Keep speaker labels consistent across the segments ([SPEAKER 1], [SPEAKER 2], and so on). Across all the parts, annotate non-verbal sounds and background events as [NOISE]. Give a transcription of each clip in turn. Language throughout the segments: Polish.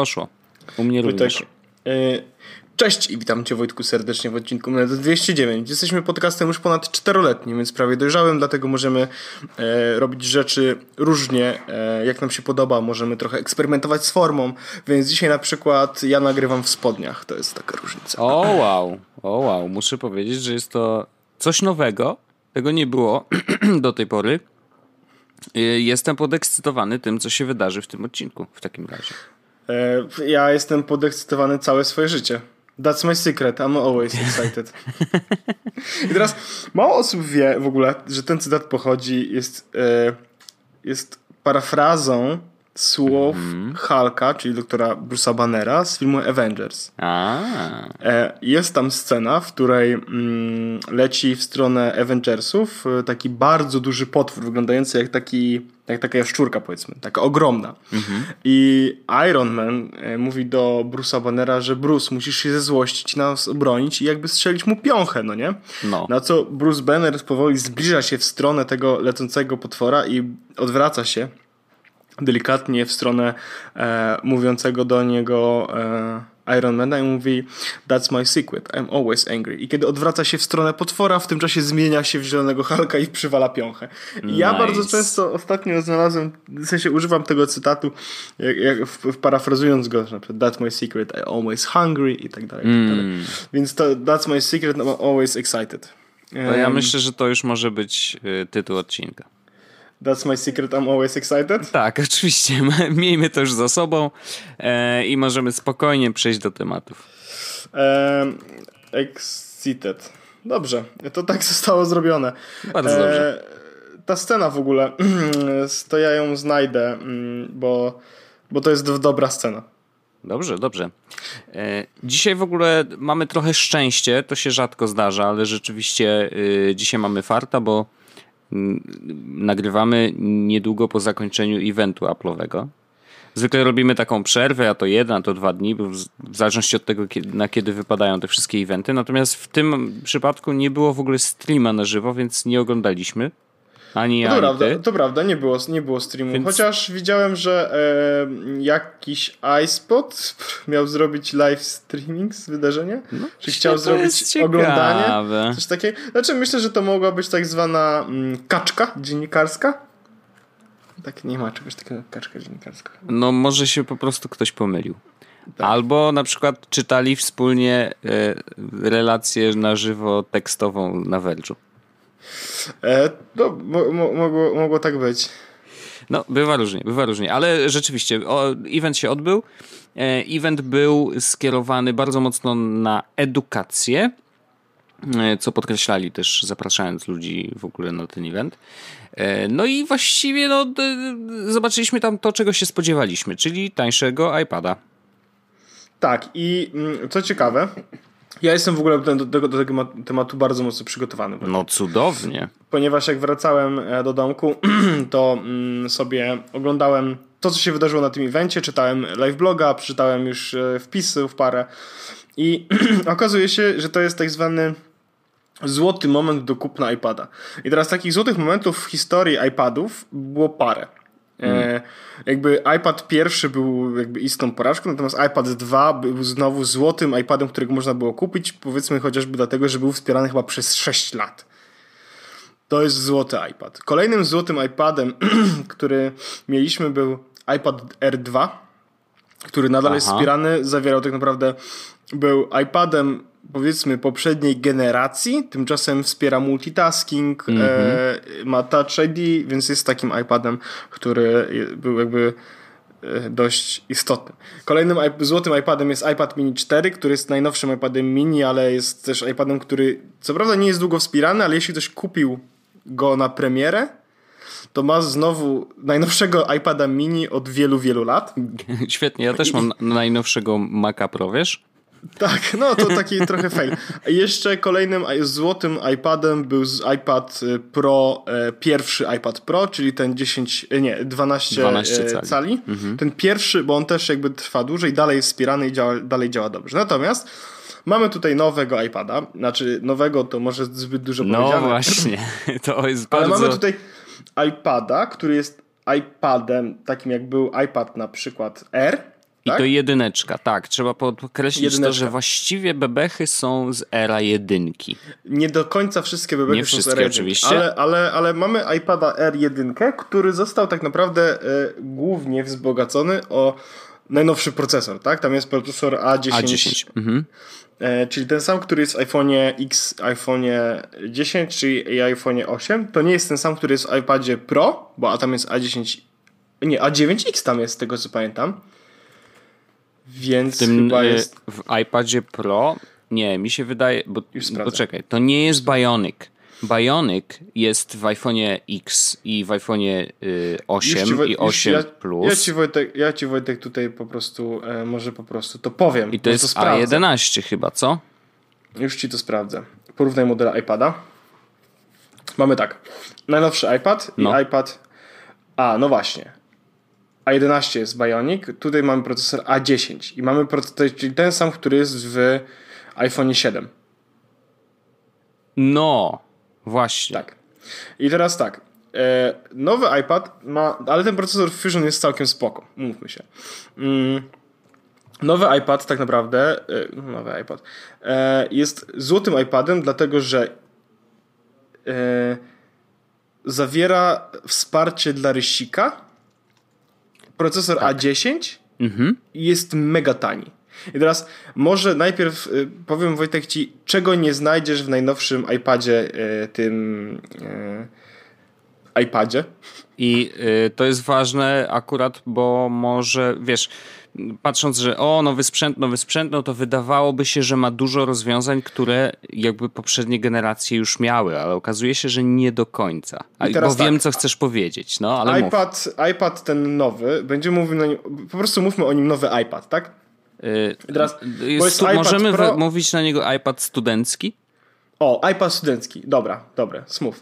[SPEAKER 1] Poszło.
[SPEAKER 2] U mnie
[SPEAKER 1] Wojtek,
[SPEAKER 2] również.
[SPEAKER 1] y, Cześć i witam Cię Wojtku serdecznie w odcinku numer 209. Jesteśmy podcastem już ponad czteroletnim, więc prawie dojrzałym, dlatego możemy e, robić rzeczy różnie, e, jak nam się podoba. Możemy trochę eksperymentować z formą, więc dzisiaj na przykład ja nagrywam w spodniach. To jest taka różnica.
[SPEAKER 2] O wow, o wow. Muszę powiedzieć, że jest to coś nowego. Tego nie było [CLEARS THROAT] do tej pory. Y, Jestem podekscytowany tym, co się wydarzy w tym odcinku w takim razie.
[SPEAKER 1] E, ja jestem podekscytowany całe swoje życie. That's my secret, I'm always [LAUGHS] excited. I teraz mało osób wie w ogóle, że ten cytat pochodzi, jest, e, jest parafrazą słów Hulka, czyli doktora Bruce'a Bannera z filmu Avengers.
[SPEAKER 2] A,
[SPEAKER 1] E, Jest tam scena, w której mm, leci w stronę Avengersów taki bardzo duży potwór, wyglądający jak taki, jak taka jaszczurka powiedzmy, taka ogromna. I Iron Man e, mówi do Bruce'a Bannera, że Bruce, musisz się ze złości nas obronić i jakby strzelić mu piąchę, no nie?
[SPEAKER 2] No.
[SPEAKER 1] Na co Bruce Banner powoli zbliża się w stronę tego lecącego potwora i odwraca się delikatnie w stronę e, mówiącego do niego e, Ironmana i mówi That's my secret, I'm always angry. I kiedy odwraca się w stronę potwora, w tym czasie zmienia się w zielonego Hulka i przywala piąchę. I ja
[SPEAKER 2] Nice.
[SPEAKER 1] bardzo często ostatnio znalazłem, w sensie używam tego cytatu, jak, jak w, w parafrazując go, na przykład That's my secret, I'm always hungry i tak dalej. i Tak dalej. Więc to That's my secret, I'm always excited.
[SPEAKER 2] to ja
[SPEAKER 1] Em,
[SPEAKER 2] myślę, że to już może być y, tytuł odcinka.
[SPEAKER 1] That's my secret, I'm always excited.
[SPEAKER 2] Tak, [LAUGHS] oczywiście. Miejmy to już za sobą e, i możemy spokojnie przejść do tematów.
[SPEAKER 1] Ehm, excited. Dobrze, to tak [LAUGHS] zostało zrobione.
[SPEAKER 2] Bardzo dobrze.
[SPEAKER 1] Ta scena w ogóle, [CLEARS THROAT] to ja ją znajdę, mm, bo, bo to jest dobra scena.
[SPEAKER 2] Dobrze, dobrze. E, Dzisiaj w ogóle mamy trochę szczęście, to się rzadko zdarza, ale rzeczywiście y, dzisiaj mamy farta, bo nagrywamy niedługo po zakończeniu eventu Apple'owego. Zwykle robimy taką przerwę, a to jeden, a to dwa dni, w zależności od tego, na kiedy wypadają te wszystkie eventy. Natomiast w tym przypadku nie było w ogóle streama na żywo, więc nie oglądaliśmy. Ani ja,
[SPEAKER 1] To
[SPEAKER 2] ani
[SPEAKER 1] prawda, to prawda, nie było, nie było streamu.
[SPEAKER 2] Więc-
[SPEAKER 1] Chociaż widziałem, że e, jakiś iSpot [LAUGHS] miał zrobić live streaming z wydarzenia. Czy chciał zrobić oglądanie.
[SPEAKER 2] ciekawe.
[SPEAKER 1] Coś takiego. Znaczy myślę, że to mogła być tak zwana mm, kaczka dziennikarska. Tak, nie ma czegoś takiego jak kaczka dziennikarska.
[SPEAKER 2] No może się po prostu ktoś pomylił.
[SPEAKER 1] Tak.
[SPEAKER 2] Albo na przykład czytali wspólnie e, relację na żywo tekstową na Verge'u.
[SPEAKER 1] E, mo, mogło, mogło tak być.
[SPEAKER 2] No, bywa różnie, bywa różnie, ale rzeczywiście event się odbył. E, event był skierowany bardzo mocno na edukację, e, co podkreślali też zapraszając ludzi w ogóle na ten event. E, No i właściwie no, zobaczyliśmy tam to, czego się spodziewaliśmy, czyli tańszego iPada.
[SPEAKER 1] Tak, i mm, co ciekawe, ja jestem w ogóle do, do, tego- do tego ma- tematu bardzo mocno przygotowany.
[SPEAKER 2] No cudownie.
[SPEAKER 1] Ponieważ jak wracałem e, do domku, [CLEARS THROAT] to mm, sobie oglądałem to, co się wydarzyło na tym evencie, czytałem live bloga, przeczytałem już e, wpisów parę i [CLEARS THROAT] okazuje się, że to jest tak zwany złoty moment do kupna iPada. I teraz takich złotych momentów w historii iPadów było parę. E, jakby iPad pierwszy był jakby istną porażką, natomiast iPad 2 był znowu złotym iPadem, którego można było kupić, powiedzmy chociażby dlatego, że był wspierany chyba przez 6 lat. To jest złoty iPad. Kolejnym złotym iPadem, [CLEARS THROAT] który mieliśmy był iPad R2, który nadal jest
[SPEAKER 2] Aha.
[SPEAKER 1] wspierany, zawierał tak naprawdę, był iPadem powiedzmy poprzedniej generacji, tymczasem wspiera multitasking, e, ma Touch ID, więc jest takim iPadem, który był jakby e, dość istotny. Kolejnym złotym iPadem jest iPad mini 4, który jest najnowszym iPadem mini, ale jest też iPadem, który co prawda nie jest długo wspierany, ale jeśli ktoś kupił go na premierę, to ma znowu najnowszego iPada mini od wielu, wielu lat.
[SPEAKER 2] Świetnie, ja też mam najnowszego Maca Pro, wiesz?
[SPEAKER 1] Tak, no to taki [LAUGHS] trochę fail. Jeszcze kolejnym złotym iPadem był iPad y, Pro, e, pierwszy iPad Pro, czyli ten 10, e, nie, 12,
[SPEAKER 2] 12
[SPEAKER 1] e,
[SPEAKER 2] cali.
[SPEAKER 1] cali. Ten pierwszy, bo on też jakby trwa dłużej, dalej jest wspierany i działa, dalej działa dobrze. Natomiast mamy tutaj nowego iPada, znaczy nowego to może zbyt dużo
[SPEAKER 2] No
[SPEAKER 1] powiedziane.
[SPEAKER 2] właśnie, [LAUGHS] to jest
[SPEAKER 1] Ale
[SPEAKER 2] bardzo...
[SPEAKER 1] mamy tutaj iPada, który jest iPadem takim jak był iPad na przykład R,
[SPEAKER 2] I
[SPEAKER 1] tak?
[SPEAKER 2] to jedyneczka, tak. Trzeba podkreślić
[SPEAKER 1] Jedyneczka.
[SPEAKER 2] to, że właściwie bebechy są z era jedynki.
[SPEAKER 1] Nie do końca wszystkie bebechy
[SPEAKER 2] Nie
[SPEAKER 1] są z
[SPEAKER 2] wszystkie
[SPEAKER 1] R1,
[SPEAKER 2] oczywiście.
[SPEAKER 1] Ale, ale, ale mamy iPada R1, który został tak naprawdę e, głównie wzbogacony o najnowszy procesor, tak? Tam jest procesor A10,
[SPEAKER 2] A10. Mhm.
[SPEAKER 1] E, czyli ten sam, który jest w iPhone'ie X, iPhone'ie 10 czy i iPhone'ie 8. To nie jest ten sam, który jest w iPadzie Pro, bo a tam jest A10, nie, A9X tam jest, z tego co pamiętam. Więc
[SPEAKER 2] W tym
[SPEAKER 1] chyba
[SPEAKER 2] e,
[SPEAKER 1] jest...
[SPEAKER 2] w iPadzie Pro, nie, mi się wydaje, bo poczekaj, to nie jest Bionic. Bionic jest w iPhone'ie X i w iPhone'ie y, 8
[SPEAKER 1] Już ci,
[SPEAKER 2] i
[SPEAKER 1] już
[SPEAKER 2] 8
[SPEAKER 1] ja,
[SPEAKER 2] Plus.
[SPEAKER 1] Ja ci, Wojtek, ja ci Wojtek tutaj po prostu, e, może po prostu to powiem.
[SPEAKER 2] I to jest
[SPEAKER 1] sprawdzę.
[SPEAKER 2] A11 chyba, co?
[SPEAKER 1] Już ci to sprawdzę. Porównaj modele iPada. Mamy tak. Najnowszy iPad i
[SPEAKER 2] No.
[SPEAKER 1] iPad. A, no właśnie. A11 jest Bionic. Tutaj mamy procesor A10 i mamy procesor, czyli ten sam, który jest w iPhone 7.
[SPEAKER 2] No, właśnie.
[SPEAKER 1] Tak. I teraz tak. E, nowy iPad ma, ale ten procesor Fusion jest całkiem spoko. Mówmy się. Mm, nowy iPad tak naprawdę, e, nowy iPad, e, jest złotym iPadem, dlatego że zawiera wsparcie dla rysika. Procesor A10
[SPEAKER 2] Mhm.
[SPEAKER 1] jest mega tani. I teraz może najpierw y, powiem Wojtek ci, czego nie znajdziesz w najnowszym iPadzie y, tym y, iPadzie.
[SPEAKER 2] I to jest ważne akurat, bo może, wiesz, patrząc, że o, nowy sprzęt, nowy sprzęt, no to wydawałoby się, że ma dużo rozwiązań, które jakby poprzednie generacje już miały, ale okazuje się, że nie do końca. A,
[SPEAKER 1] I teraz
[SPEAKER 2] bo wiem,
[SPEAKER 1] tak.
[SPEAKER 2] co chcesz powiedzieć, no ale mów.
[SPEAKER 1] iPad, iPad ten nowy, będziemy mówić na nim, po prostu mówmy o nim nowy iPad, tak?
[SPEAKER 2] Y,
[SPEAKER 1] I teraz,
[SPEAKER 2] y,
[SPEAKER 1] jest iPad
[SPEAKER 2] możemy
[SPEAKER 1] Pro-
[SPEAKER 2] mówić na niego iPad studencki?
[SPEAKER 1] O, iPad studencki. Dobra, dobra, smooth.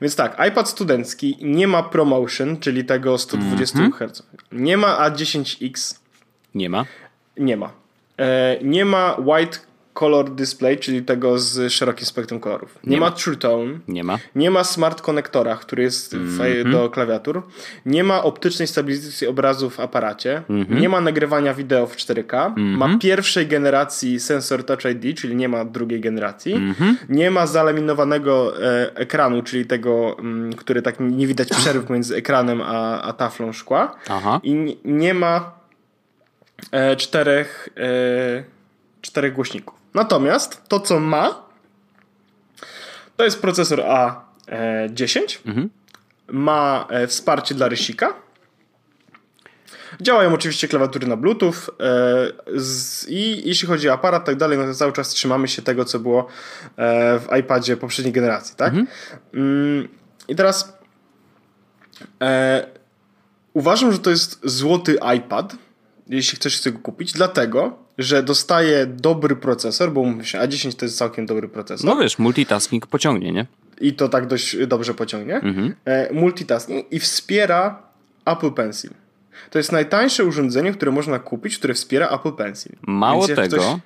[SPEAKER 1] Więc tak, iPad studencki nie ma ProMotion, czyli tego 120 Hz. Nie ma A10X,
[SPEAKER 2] Nie ma.
[SPEAKER 1] Nie ma. E, nie ma White Color Display, czyli tego z szerokim spektrum kolorów. Nie,
[SPEAKER 2] Nie
[SPEAKER 1] ma
[SPEAKER 2] ma.
[SPEAKER 1] True Tone.
[SPEAKER 2] Nie ma.
[SPEAKER 1] Nie ma Smart Konektora, który jest w-
[SPEAKER 2] Mhm.
[SPEAKER 1] do klawiatur. Nie ma optycznej stabilizacji obrazu w aparacie.
[SPEAKER 2] Mhm.
[SPEAKER 1] Nie ma nagrywania wideo w 4K. Ma pierwszej generacji sensor Touch ID, czyli nie ma drugiej generacji.
[SPEAKER 2] Mhm.
[SPEAKER 1] Nie ma zalaminowanego e, ekranu, czyli tego, mm, który tak nie widać przerw między ekranem a, a taflą szkła.
[SPEAKER 2] Aha.
[SPEAKER 1] I nie ma e, czterech, e, czterech głośników. Natomiast to, co ma, to jest procesor A10.
[SPEAKER 2] Mhm.
[SPEAKER 1] Ma e, wsparcie dla rysika. Działają oczywiście klawiatury na Bluetooth e, i jeśli chodzi o aparat i tak dalej, no to cały czas trzymamy się tego, co było e, w iPadzie poprzedniej generacji, tak? Mm, I teraz e, uważam, że to jest złoty iPad, jeśli chcesz sobie go kupić, dlatego, że dostaje dobry procesor, bo mówię się, A10 to jest całkiem dobry procesor.
[SPEAKER 2] No wiesz, multitasking pociągnie, nie?
[SPEAKER 1] I to tak dość dobrze pociągnie.
[SPEAKER 2] Mhm.
[SPEAKER 1] E, multitasking i wspiera Apple Pencil. To jest najtańsze urządzenie, które można kupić, które wspiera Apple Pencil.
[SPEAKER 2] Mało tego,
[SPEAKER 1] ktoś-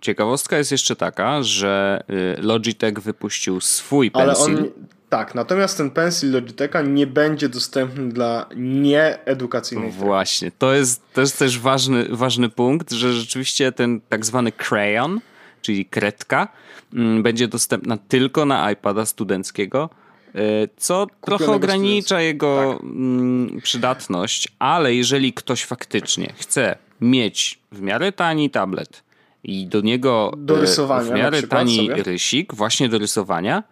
[SPEAKER 2] ciekawostka jest jeszcze taka, że y, Logitech wypuścił swój
[SPEAKER 1] Ale
[SPEAKER 2] pencil.
[SPEAKER 1] on. Tak, natomiast ten Pencil Logitecha nie będzie dostępny dla nieedukacyjnej firmy.
[SPEAKER 2] Właśnie, to jest, to jest też ważny, ważny punkt, że rzeczywiście ten tak zwany crayon, czyli kredka, mm, będzie dostępna tylko na iPada studenckiego, y, co trochę ogranicza jego
[SPEAKER 1] Tak.
[SPEAKER 2] mm, przydatność, ale jeżeli ktoś faktycznie chce mieć w miarę tani tablet i do niego
[SPEAKER 1] Do rysowania
[SPEAKER 2] w
[SPEAKER 1] na
[SPEAKER 2] miarę tani
[SPEAKER 1] sobie.
[SPEAKER 2] rysik właśnie do rysowania,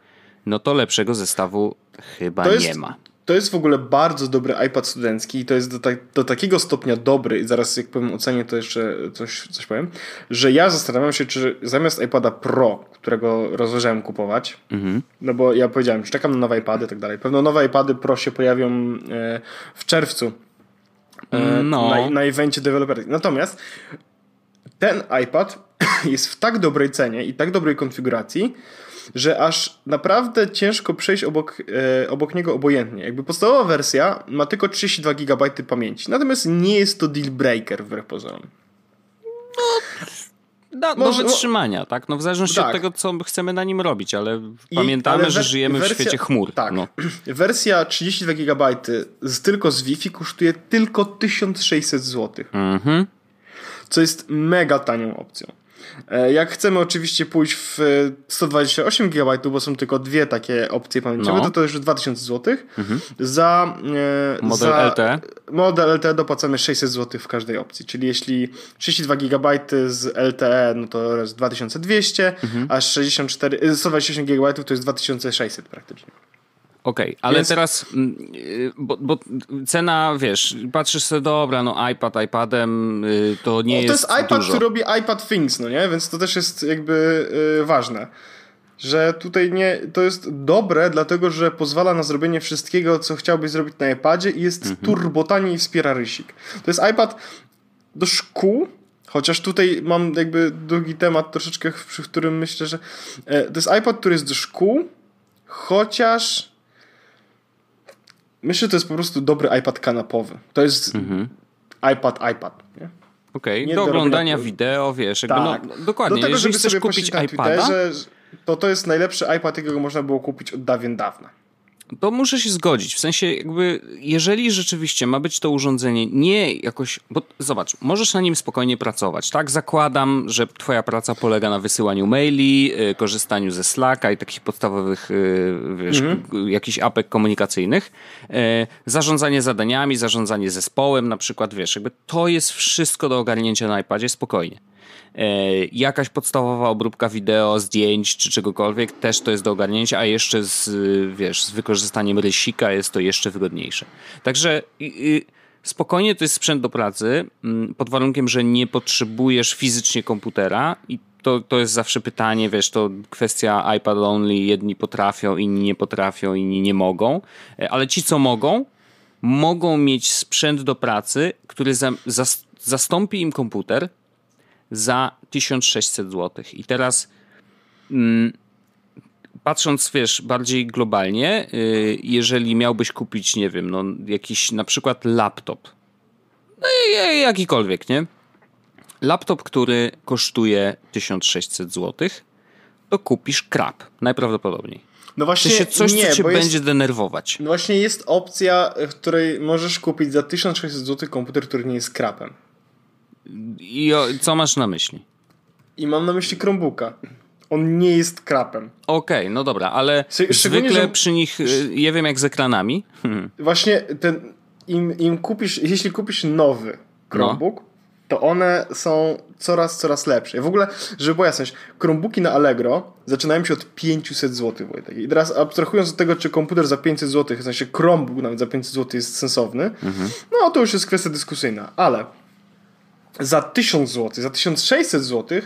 [SPEAKER 2] no to lepszego zestawu chyba
[SPEAKER 1] jest,
[SPEAKER 2] nie ma.
[SPEAKER 1] to jest w ogóle bardzo dobry iPad studencki i to jest do, tak, do takiego stopnia dobry i zaraz jak powiem ocenię to jeszcze coś, coś powiem, że ja zastanawiam się, czy zamiast iPada Pro, którego rozważałem kupować,
[SPEAKER 2] Mhm.
[SPEAKER 1] no bo ja powiedziałem, że czekam na nowe iPady i tak dalej. Pewno nowe iPady Pro się pojawią e, w czerwcu e,
[SPEAKER 2] No.
[SPEAKER 1] na, na evencie deweloperów. Natomiast ten iPad [COUGHS] jest w tak dobrej cenie i tak dobrej konfiguracji, że aż naprawdę ciężko przejść obok, e, obok niego obojętnie. Jakby podstawowa wersja ma tylko 32 GB pamięci, natomiast nie jest to deal breaker wbrew pozorom.
[SPEAKER 2] Da, do
[SPEAKER 1] Może-
[SPEAKER 2] wytrzymania, tak? No w zależności
[SPEAKER 1] Tak.
[SPEAKER 2] od tego, co chcemy na nim robić, ale
[SPEAKER 1] I-
[SPEAKER 2] pamiętamy,
[SPEAKER 1] ale
[SPEAKER 2] że żyjemy w
[SPEAKER 1] wersja-
[SPEAKER 2] świecie chmur.
[SPEAKER 1] Tak.
[SPEAKER 2] No. [CLEARS THROAT]
[SPEAKER 1] Wersja 32 GB z, tylko z Wi-Fi kosztuje tylko 1600 zł.
[SPEAKER 2] Mhm.
[SPEAKER 1] co jest mega tanią opcją. E, jak chcemy oczywiście pójść w 128 GB, bo są tylko dwie takie opcje pamięciowe, no. to to już 2000 zł. Mhm. Za
[SPEAKER 2] e, model za LTE?
[SPEAKER 1] Model LTE dopłacamy 600 zł w każdej opcji, czyli jeśli 32 GB z LTE, no to jest 2200, mhm. a 64, 128 GB to jest 2600 praktycznie.
[SPEAKER 2] Okej, okay, ale Więc... teraz, mm, y, bo, bo, cena, wiesz, patrzysz sobie, dobra, no iPad iPadem y, to nie no, to
[SPEAKER 1] jest To jest iPad,
[SPEAKER 2] dużo.
[SPEAKER 1] który robi iPad Things, no nie? Więc to też jest jakby yy, ważne. Że tutaj nie, to jest dobre, dlatego że pozwala na zrobienie wszystkiego, co chciałbyś zrobić na iPadzie i jest mhm. turbotanie i wspiera rysik. To jest iPad do szkół, Chociaż tutaj mam jakby drugi temat troszeczkę, przy którym myślę, że e, to jest iPad, który jest do szkół, chociaż Myślę, że to jest po prostu dobry iPad kanapowy. To jest mhm. iPad, iPad.
[SPEAKER 2] Okej, okay. do oglądania do... wideo, wiesz, jakby no, tak. no, dokładnie. Do tego, Jeżeli żeby chcesz kupić iPada,
[SPEAKER 1] to to jest najlepszy iPad, jakiego można było kupić od dawien dawna
[SPEAKER 2] to muszę się zgodzić. W sensie, jakby, jeżeli rzeczywiście ma być to urządzenie nie jakoś. Bo zobacz, możesz na nim spokojnie pracować, tak? Zakładam, że Twoja praca polega na wysyłaniu maili, yy, korzystaniu ze Slacka i takich podstawowych, yy, wiesz, mhm. jakichś apek komunikacyjnych. Yy, zarządzanie zadaniami, zarządzanie zespołem, na przykład, wiesz, jakby to jest wszystko do ogarnięcia na iPadzie spokojnie. E, jakaś podstawowa obróbka wideo, zdjęć czy czegokolwiek też to jest do ogarnięcia, a jeszcze z, wiesz, z wykorzystaniem rysika jest to jeszcze wygodniejsze. Także spokojnie to jest sprzęt do pracy, mm, pod warunkiem, że nie potrzebujesz fizycznie komputera i to, to jest zawsze pytanie, wiesz, to kwestia iPad only, jedni potrafią, inni nie potrafią, inni nie mogą, e, ale ci, co mogą, mogą mieć sprzęt do pracy, który za, za, zastąpi im komputer, za 1600 zł. I teraz mm, patrząc, wiesz, bardziej globalnie, yy, jeżeli miałbyś kupić, nie wiem, no jakiś na przykład laptop, no jakikolwiek, nie? Laptop, który kosztuje 1600 zł, to kupisz krap, najprawdopodobniej. No właśnie, się coś, nie, co cię będzie jest, denerwować.
[SPEAKER 1] No właśnie jest opcja, w której możesz kupić za 1600 zł komputer, który nie jest krapem.
[SPEAKER 2] I o, co masz na myśli?
[SPEAKER 1] I mam na myśli Chromebooka. On nie jest krapem.
[SPEAKER 2] Okej, okay, no dobra, ale zwykle że... przy nich, y, ja wiem jak z ekranami.
[SPEAKER 1] Hmm. [LAUGHS] Właśnie ten, im, im kupisz, jeśli kupisz nowy Chromebook, no. to one są coraz, coraz lepsze. W ogóle, żeby była jasność, Chromebooki na Allegro zaczynają się od 500 zł, Wojtek. I teraz abstrahując od tego, czy komputer za 500 zł, w sensie Chromebook nawet za 500 zł jest sensowny, mhm. no to już jest kwestia dyskusyjna, ale za 1000 zł, za 1600 zł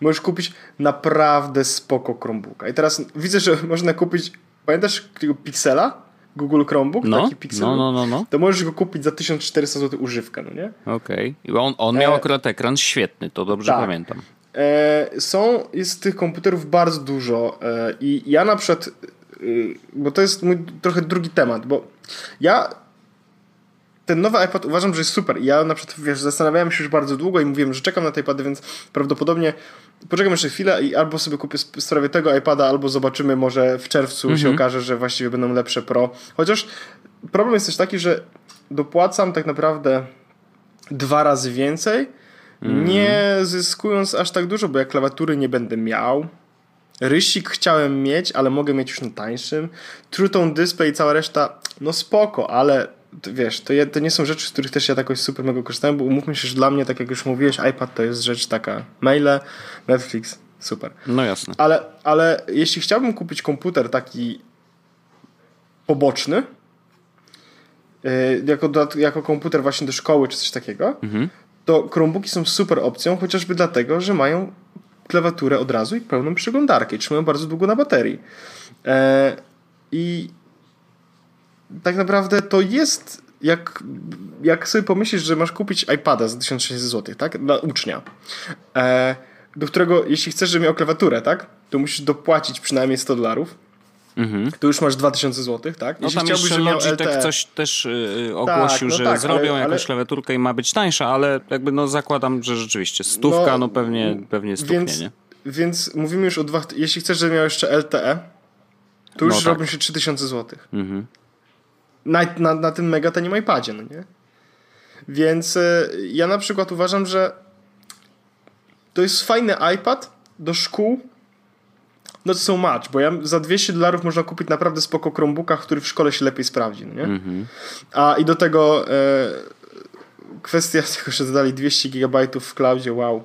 [SPEAKER 1] możesz kupić naprawdę spoko Chromebooka. I teraz widzę, że [LAUGHS] można kupić, pamiętasz tego Pixela? Google Chromebook,
[SPEAKER 2] no,
[SPEAKER 1] taki Pixel,
[SPEAKER 2] no, no, no, no.
[SPEAKER 1] to możesz go kupić za 1400 zł używkę, no nie?
[SPEAKER 2] Okej. Okay. On, on miał e... akurat ekran świetny, to dobrze tak. pamiętam.
[SPEAKER 1] E, są, jest tych komputerów bardzo dużo e, i ja na przykład, e, bo to jest mój trochę drugi temat, bo ja ten nowy iPad uważam, że jest super. Ja na przykład wiesz, zastanawiałem się już bardzo długo i mówiłem, że czekam na te iPady, więc prawdopodobnie poczekam jeszcze chwilę i albo sobie kupię sprawie tego iPada, albo zobaczymy, może w czerwcu mhm. się okaże, że właściwie będą lepsze Pro. Chociaż problem jest też taki, że dopłacam tak naprawdę dwa razy więcej, mhm. nie zyskując aż tak dużo, bo ja klawiatury nie będę miał. Rysik chciałem mieć, ale mogę mieć już na tańszym. True Tone Display i cała reszta, no spoko, ale wiesz, to, je, to nie są rzeczy, z których też ja jakoś super mega korzystałem, bo umówmy się, że dla mnie, tak jak już mówiłeś, iPad to jest rzecz taka, maile, Netflix, super.
[SPEAKER 2] No jasne.
[SPEAKER 1] Ale, ale jeśli chciałbym kupić komputer taki poboczny, yy, jako, jako komputer właśnie do szkoły czy coś takiego, mhm. to Chromebooki są super opcją, chociażby dlatego, że mają klawiaturę od razu i pełną przeglądarkę i trzymają bardzo długo na baterii. Yy, I tak naprawdę to jest, jak, jak sobie pomyślisz, że masz kupić iPada za 1600 zł, tak? Dla ucznia, e, do którego, jeśli chcesz, żeby miał klawiaturę, tak? To musisz dopłacić przynajmniej 100 dolarów. Mhm. Tu już masz 2000 zł, tak?
[SPEAKER 2] No tam jeszcze Logitech LTE... coś też yy, ogłosił, tak, no że tak, zrobią ale, jakąś ale... klawiaturkę i ma być tańsza, ale jakby no zakładam, że rzeczywiście stówka, no, no pewnie, pewnie stuknie,
[SPEAKER 1] więc,
[SPEAKER 2] nie?
[SPEAKER 1] Więc mówimy już o dwa... Jeśli chcesz, żeby miał jeszcze LTE, to już no tak. robią się 3000 zł. Mhm. Na, na, na tym mega tanim iPadzie, no nie? Więc y, ja na przykład uważam, że to jest fajny iPad do szkół, no to są match, bo ja za 200 dolarów można kupić naprawdę spoko Chromebooka, który w szkole się lepiej sprawdzi, no nie? Mm-hmm. A i do tego e, kwestia tego, że dodali 200 gigabajtów w cloudzie, wow.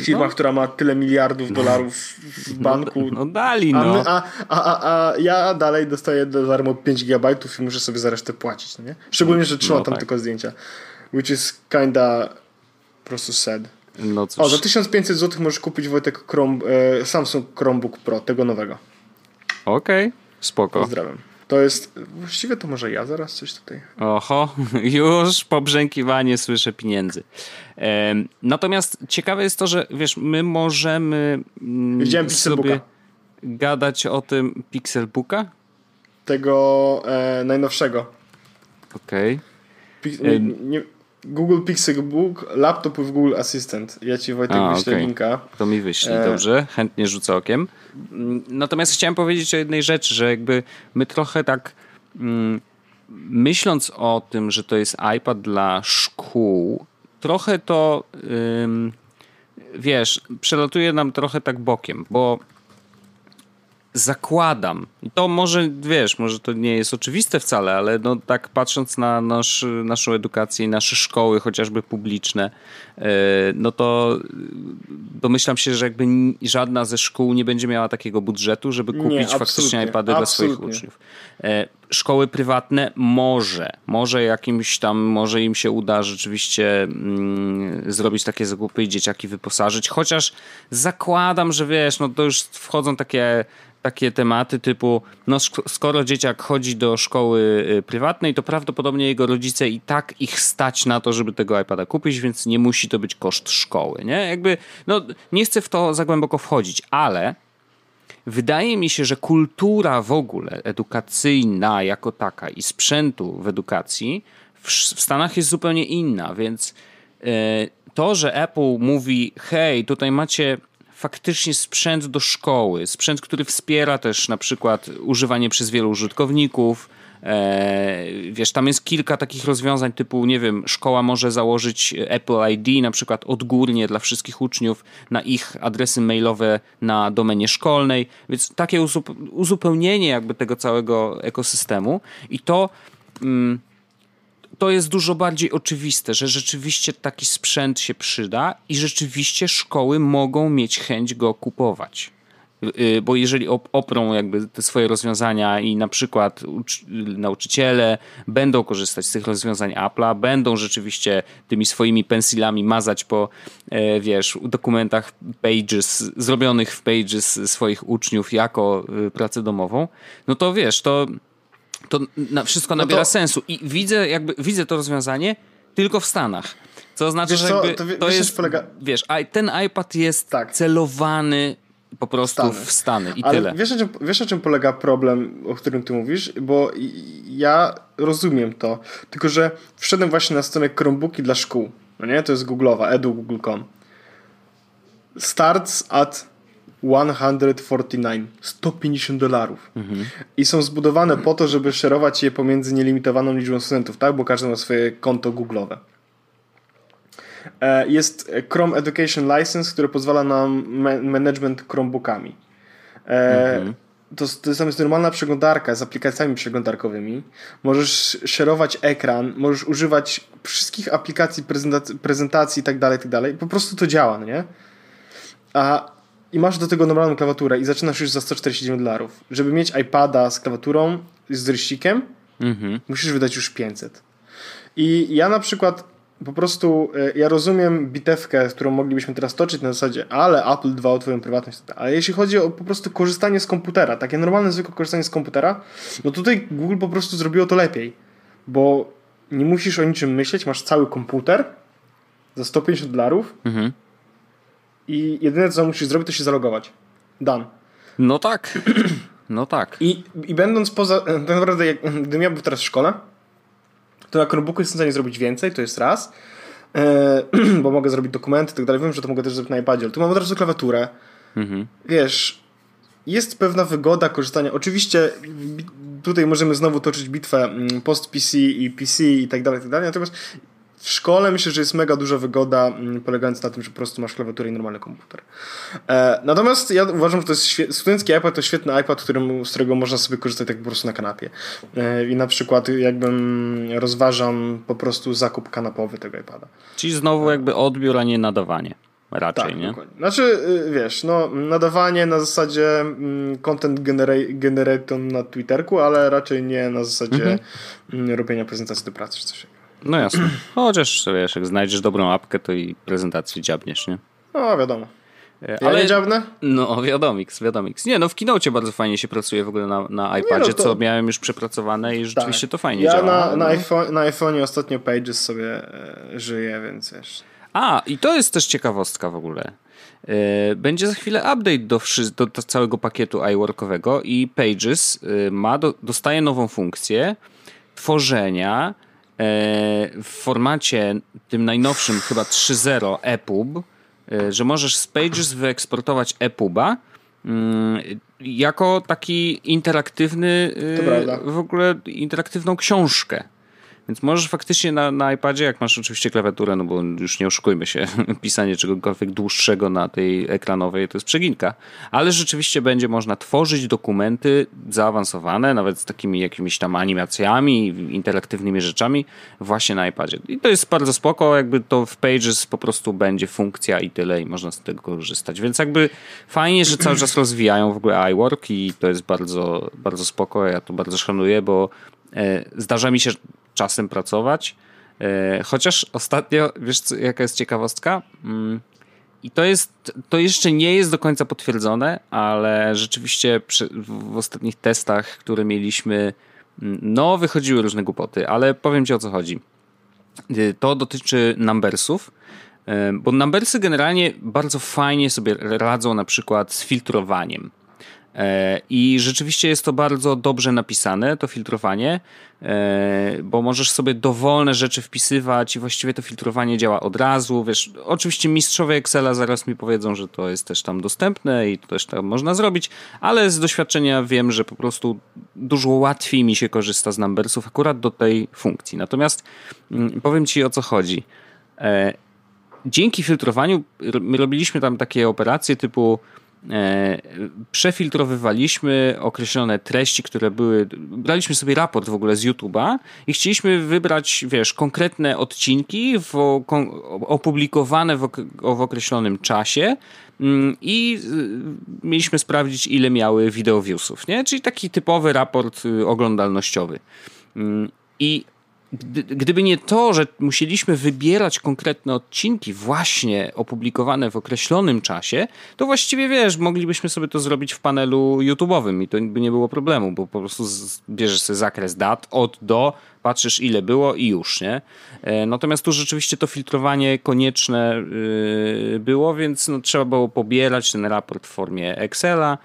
[SPEAKER 1] Firma, no. która ma tyle miliardów dolarów w no, banku.
[SPEAKER 2] No, no dali, no.
[SPEAKER 1] A, a, a, a, ja dalej dostaję do darmo 5 gigabajtów i muszę sobie za resztę płacić, nie? Szczególnie, że trzymam no, tam tak. tylko zdjęcia. Which is kinda po prostu sad. No cóż. O, za 1500 zł możesz kupić Wojtek Chrome, e, Samsung Chromebook Pro, tego nowego.
[SPEAKER 2] Okej, okay. spoko.
[SPEAKER 1] Pozdrawiam. To jest, właściwie to może ja zaraz coś tutaj.
[SPEAKER 2] Oho, [LAUGHS] już pobrzękiwanie słyszę pieniędzy. Natomiast ciekawe jest to, że wiesz, my możemy
[SPEAKER 1] mm, Widziałem sobie
[SPEAKER 2] gadać o tym Pixelbooka?
[SPEAKER 1] Tego e, najnowszego.
[SPEAKER 2] Okej.
[SPEAKER 1] Okay. Google Pixel Book, laptop w Google Assistant. Ja ci Wojtek A, wyślę okay. linka.
[SPEAKER 2] To mi wyślij, e... dobrze. Chętnie rzucę okiem. Natomiast chciałem powiedzieć o jednej rzeczy, że jakby my trochę tak mm, myśląc o tym, że to jest iPad dla szkół, trochę to wiesz, przelatuje nam trochę tak bokiem, bo zakładam, i to może, wiesz, może to nie jest oczywiste wcale, ale no tak patrząc na nasz, naszą edukację i nasze szkoły, chociażby publiczne, e, no to domyślam się, że jakby żadna ze szkół nie będzie miała takiego budżetu, żeby kupić nie, faktycznie iPady dla swoich uczniów. Szkoły prywatne może, może jakimś tam, może im się uda rzeczywiście mm, zrobić takie zakupy i dzieciaki wyposażyć, chociaż zakładam, że wiesz, no to już wchodzą takie takie tematy typu, no skoro dzieciak chodzi do szkoły y, prywatnej, to prawdopodobnie jego rodzice i tak ich stać na to, żeby tego iPada kupić, więc nie musi to być koszt szkoły, nie? Jakby, no nie chcę w to za głęboko wchodzić, ale wydaje mi się, że kultura w ogóle edukacyjna jako taka i sprzętu w edukacji w, Stanach jest zupełnie inna, więc yy, to, że Apple mówi, hej, tutaj macie faktycznie sprzęt do szkoły, sprzęt, który wspiera też na przykład używanie przez wielu użytkowników. E, wiesz, tam jest kilka takich rozwiązań typu, nie wiem, szkoła może założyć Apple ID na przykład odgórnie dla wszystkich uczniów na ich adresy mailowe na domenie szkolnej, więc takie uzupełnienie jakby tego całego ekosystemu i to mm, to jest dużo bardziej oczywiste, że rzeczywiście taki sprzęt się przyda i rzeczywiście szkoły mogą mieć chęć go kupować. Y, bo jeżeli oprą jakby te swoje rozwiązania i na przykład nauczyciele będą korzystać z tych rozwiązań Apple'a, będą rzeczywiście tymi swoimi pensilami mazać po, e, wiesz, dokumentach Pages, zrobionych w Pages swoich uczniów jako y, pracę domową, no to wiesz, to to na, wszystko no nabiera to... sensu. I widzę, jakby, widzę to rozwiązanie tylko w Stanach. Co znaczy, wiesz że jakby, to, to jest, polega... wiesz, ten iPad jest tak. celowany po prostu Stany. w Stany i
[SPEAKER 1] Ale
[SPEAKER 2] tyle.
[SPEAKER 1] Wiesz o, czym, wiesz, o czym polega problem, o którym ty mówisz? Bo ja rozumiem to, tylko że wszedłem właśnie na stronę Chromebooki dla szkół. No nie? To jest Google'owa, edu.google.com. Starts at 149, 150 dolarów. Mhm. I są zbudowane po to, żeby szerować je pomiędzy nielimitowaną liczbą studentów, tak? Bo każdy ma swoje konto Google'owe. E, jest Chrome Education License, który pozwala na management Chromebookami. E, mhm. To, to jest normalna przeglądarka z aplikacjami przeglądarkowymi. Możesz szerować ekran, możesz używać wszystkich aplikacji prezentacji, prezentacji i tak dalej, tak dalej. Po prostu to działa, no nie? A i masz do tego normalną klawiaturę i zaczynasz już za 149 dolarów. Żeby mieć iPada z klawiaturą, z ryścikiem, mhm. musisz wydać już 500. I ja na przykład po prostu, e, ja rozumiem bitewkę, którą moglibyśmy teraz toczyć na zasadzie, ale Apple dba o twoją prywatność. Ale jeśli chodzi o po prostu korzystanie z komputera, takie normalne, zwykłe korzystanie z komputera, no tutaj Google po prostu zrobiło to lepiej. Bo nie musisz o niczym myśleć, masz cały komputer za 150 dolarów, mhm i jedyne co musisz zrobić to się zalogować. Done.
[SPEAKER 2] No tak. [CLEARS THROAT] No tak.
[SPEAKER 1] I, i będąc poza. Tak naprawdę, jak, gdybym ja był teraz w szkole, to na Chromebooku jestem w stanie zrobić więcej, to jest raz. E, [CLEARS THROAT] bo mogę zrobić dokumenty i tak dalej. Wiem, że to mogę też zrobić na iPadzie, ale tu mam od razu klawiaturę. Mhm. Wiesz, jest pewna wygoda korzystania. Oczywiście tutaj możemy znowu toczyć bitwę mm, post-PC i PC i tak dalej, i tak dalej. Natomiast w szkole myślę, że jest mega duża wygoda mm, polegająca na tym, że po prostu masz klawiaturę i normalny komputer. E, natomiast ja uważam, że to jest świe- studencki iPad to świetny iPad, którym, z którego można sobie korzystać tak po prostu na kanapie. E, I na przykład jakbym rozważam po prostu zakup kanapowy tego iPada.
[SPEAKER 2] Czyli znowu jakby odbiór, a nie nadawanie. Raczej,
[SPEAKER 1] tak,
[SPEAKER 2] nie?
[SPEAKER 1] Dokładnie. Znaczy, y, wiesz, no, nadawanie na zasadzie mm, content generator na Twitterku, ale raczej nie na zasadzie mhm. Mm, robienia prezentacji do pracy czy coś takiego.
[SPEAKER 2] No jasne. Chociaż wiesz, jak znajdziesz dobrą apkę, to i prezentację dziabniesz, nie?
[SPEAKER 1] No, wiadomo. E, ale ja dziabne?
[SPEAKER 2] No, wiadomix, wiadomix. Nie, no w Kinocie bardzo fajnie się pracuje w ogóle na, na iPadzie, nie, no to... co miałem już przepracowane i rzeczywiście tak. to fajnie
[SPEAKER 1] ja
[SPEAKER 2] działa.
[SPEAKER 1] Ja na, na, iPhone, na iPhone'ie ostatnio Pages sobie e, żyję, więc wiesz...
[SPEAKER 2] A, i to jest też ciekawostka w ogóle. E, będzie za chwilę update do, do, do całego pakietu iWorkowego i Pages e, ma do, dostaje nową funkcję tworzenia w formacie tym najnowszym, chyba 3.0 EPUB, że możesz z Pages wyeksportować EPUBa mm, jako taki interaktywny, w ogóle interaktywną książkę. Więc możesz faktycznie na, na iPadzie, jak masz oczywiście klawiaturę, no bo już nie oszukujmy się, [LAUGHS] pisanie czegokolwiek dłuższego na tej ekranowej to jest przeginka, ale rzeczywiście będzie można tworzyć dokumenty zaawansowane, nawet z takimi jakimiś tam animacjami, interaktywnymi rzeczami właśnie na iPadzie. I to jest bardzo spoko, jakby to w Pages po prostu będzie funkcja i tyle i można z tego korzystać. Więc jakby fajnie, że cały czas rozwijają w ogóle iWork i to jest bardzo, bardzo spoko, ja to bardzo szanuję, bo e, Zdarza mi się czasem pracować. E, chociaż ostatnio, wiesz, co, jaka jest ciekawostka? Mm, I to jest, to jeszcze nie jest do końca potwierdzone, ale rzeczywiście przy, w ostatnich testach, które mieliśmy, mm, no wychodziły różne głupoty, ale powiem ci o co chodzi. E, to dotyczy numbersów, e, bo numbersy generalnie bardzo fajnie sobie radzą na przykład z filtrowaniem. E, I rzeczywiście jest to bardzo dobrze napisane, to filtrowanie, e, bo możesz sobie dowolne rzeczy wpisywać i właściwie to filtrowanie działa od razu. Wiesz, oczywiście mistrzowie Excela zaraz mi powiedzą, że to jest też tam dostępne i to też tam można zrobić, ale z doświadczenia wiem, że po prostu dużo łatwiej mi się korzysta z numbersów akurat do tej funkcji. Natomiast mm, powiem Ci o co chodzi. E, dzięki filtrowaniu robiliśmy tam takie operacje typu przefiltrowywaliśmy określone treści, które były. Braliśmy sobie raport w ogóle z YouTube'a i chcieliśmy wybrać, wiesz, konkretne odcinki w, opublikowane w, w określonym czasie mm, i y, mieliśmy sprawdzić, ile miały video viewsów, nie? Czyli taki typowy raport y, oglądalnościowy. Mm, I gdyby nie to, że musieliśmy wybierać konkretne odcinki właśnie opublikowane w określonym czasie, to właściwie wiesz, moglibyśmy sobie to zrobić w panelu YouTube'owym i to by nie było problemu, bo po prostu bierzesz sobie zakres dat od do, patrzysz ile było i już, nie? E, natomiast tu rzeczywiście to filtrowanie konieczne y, było, więc no, trzeba było pobierać ten raport w formie Excela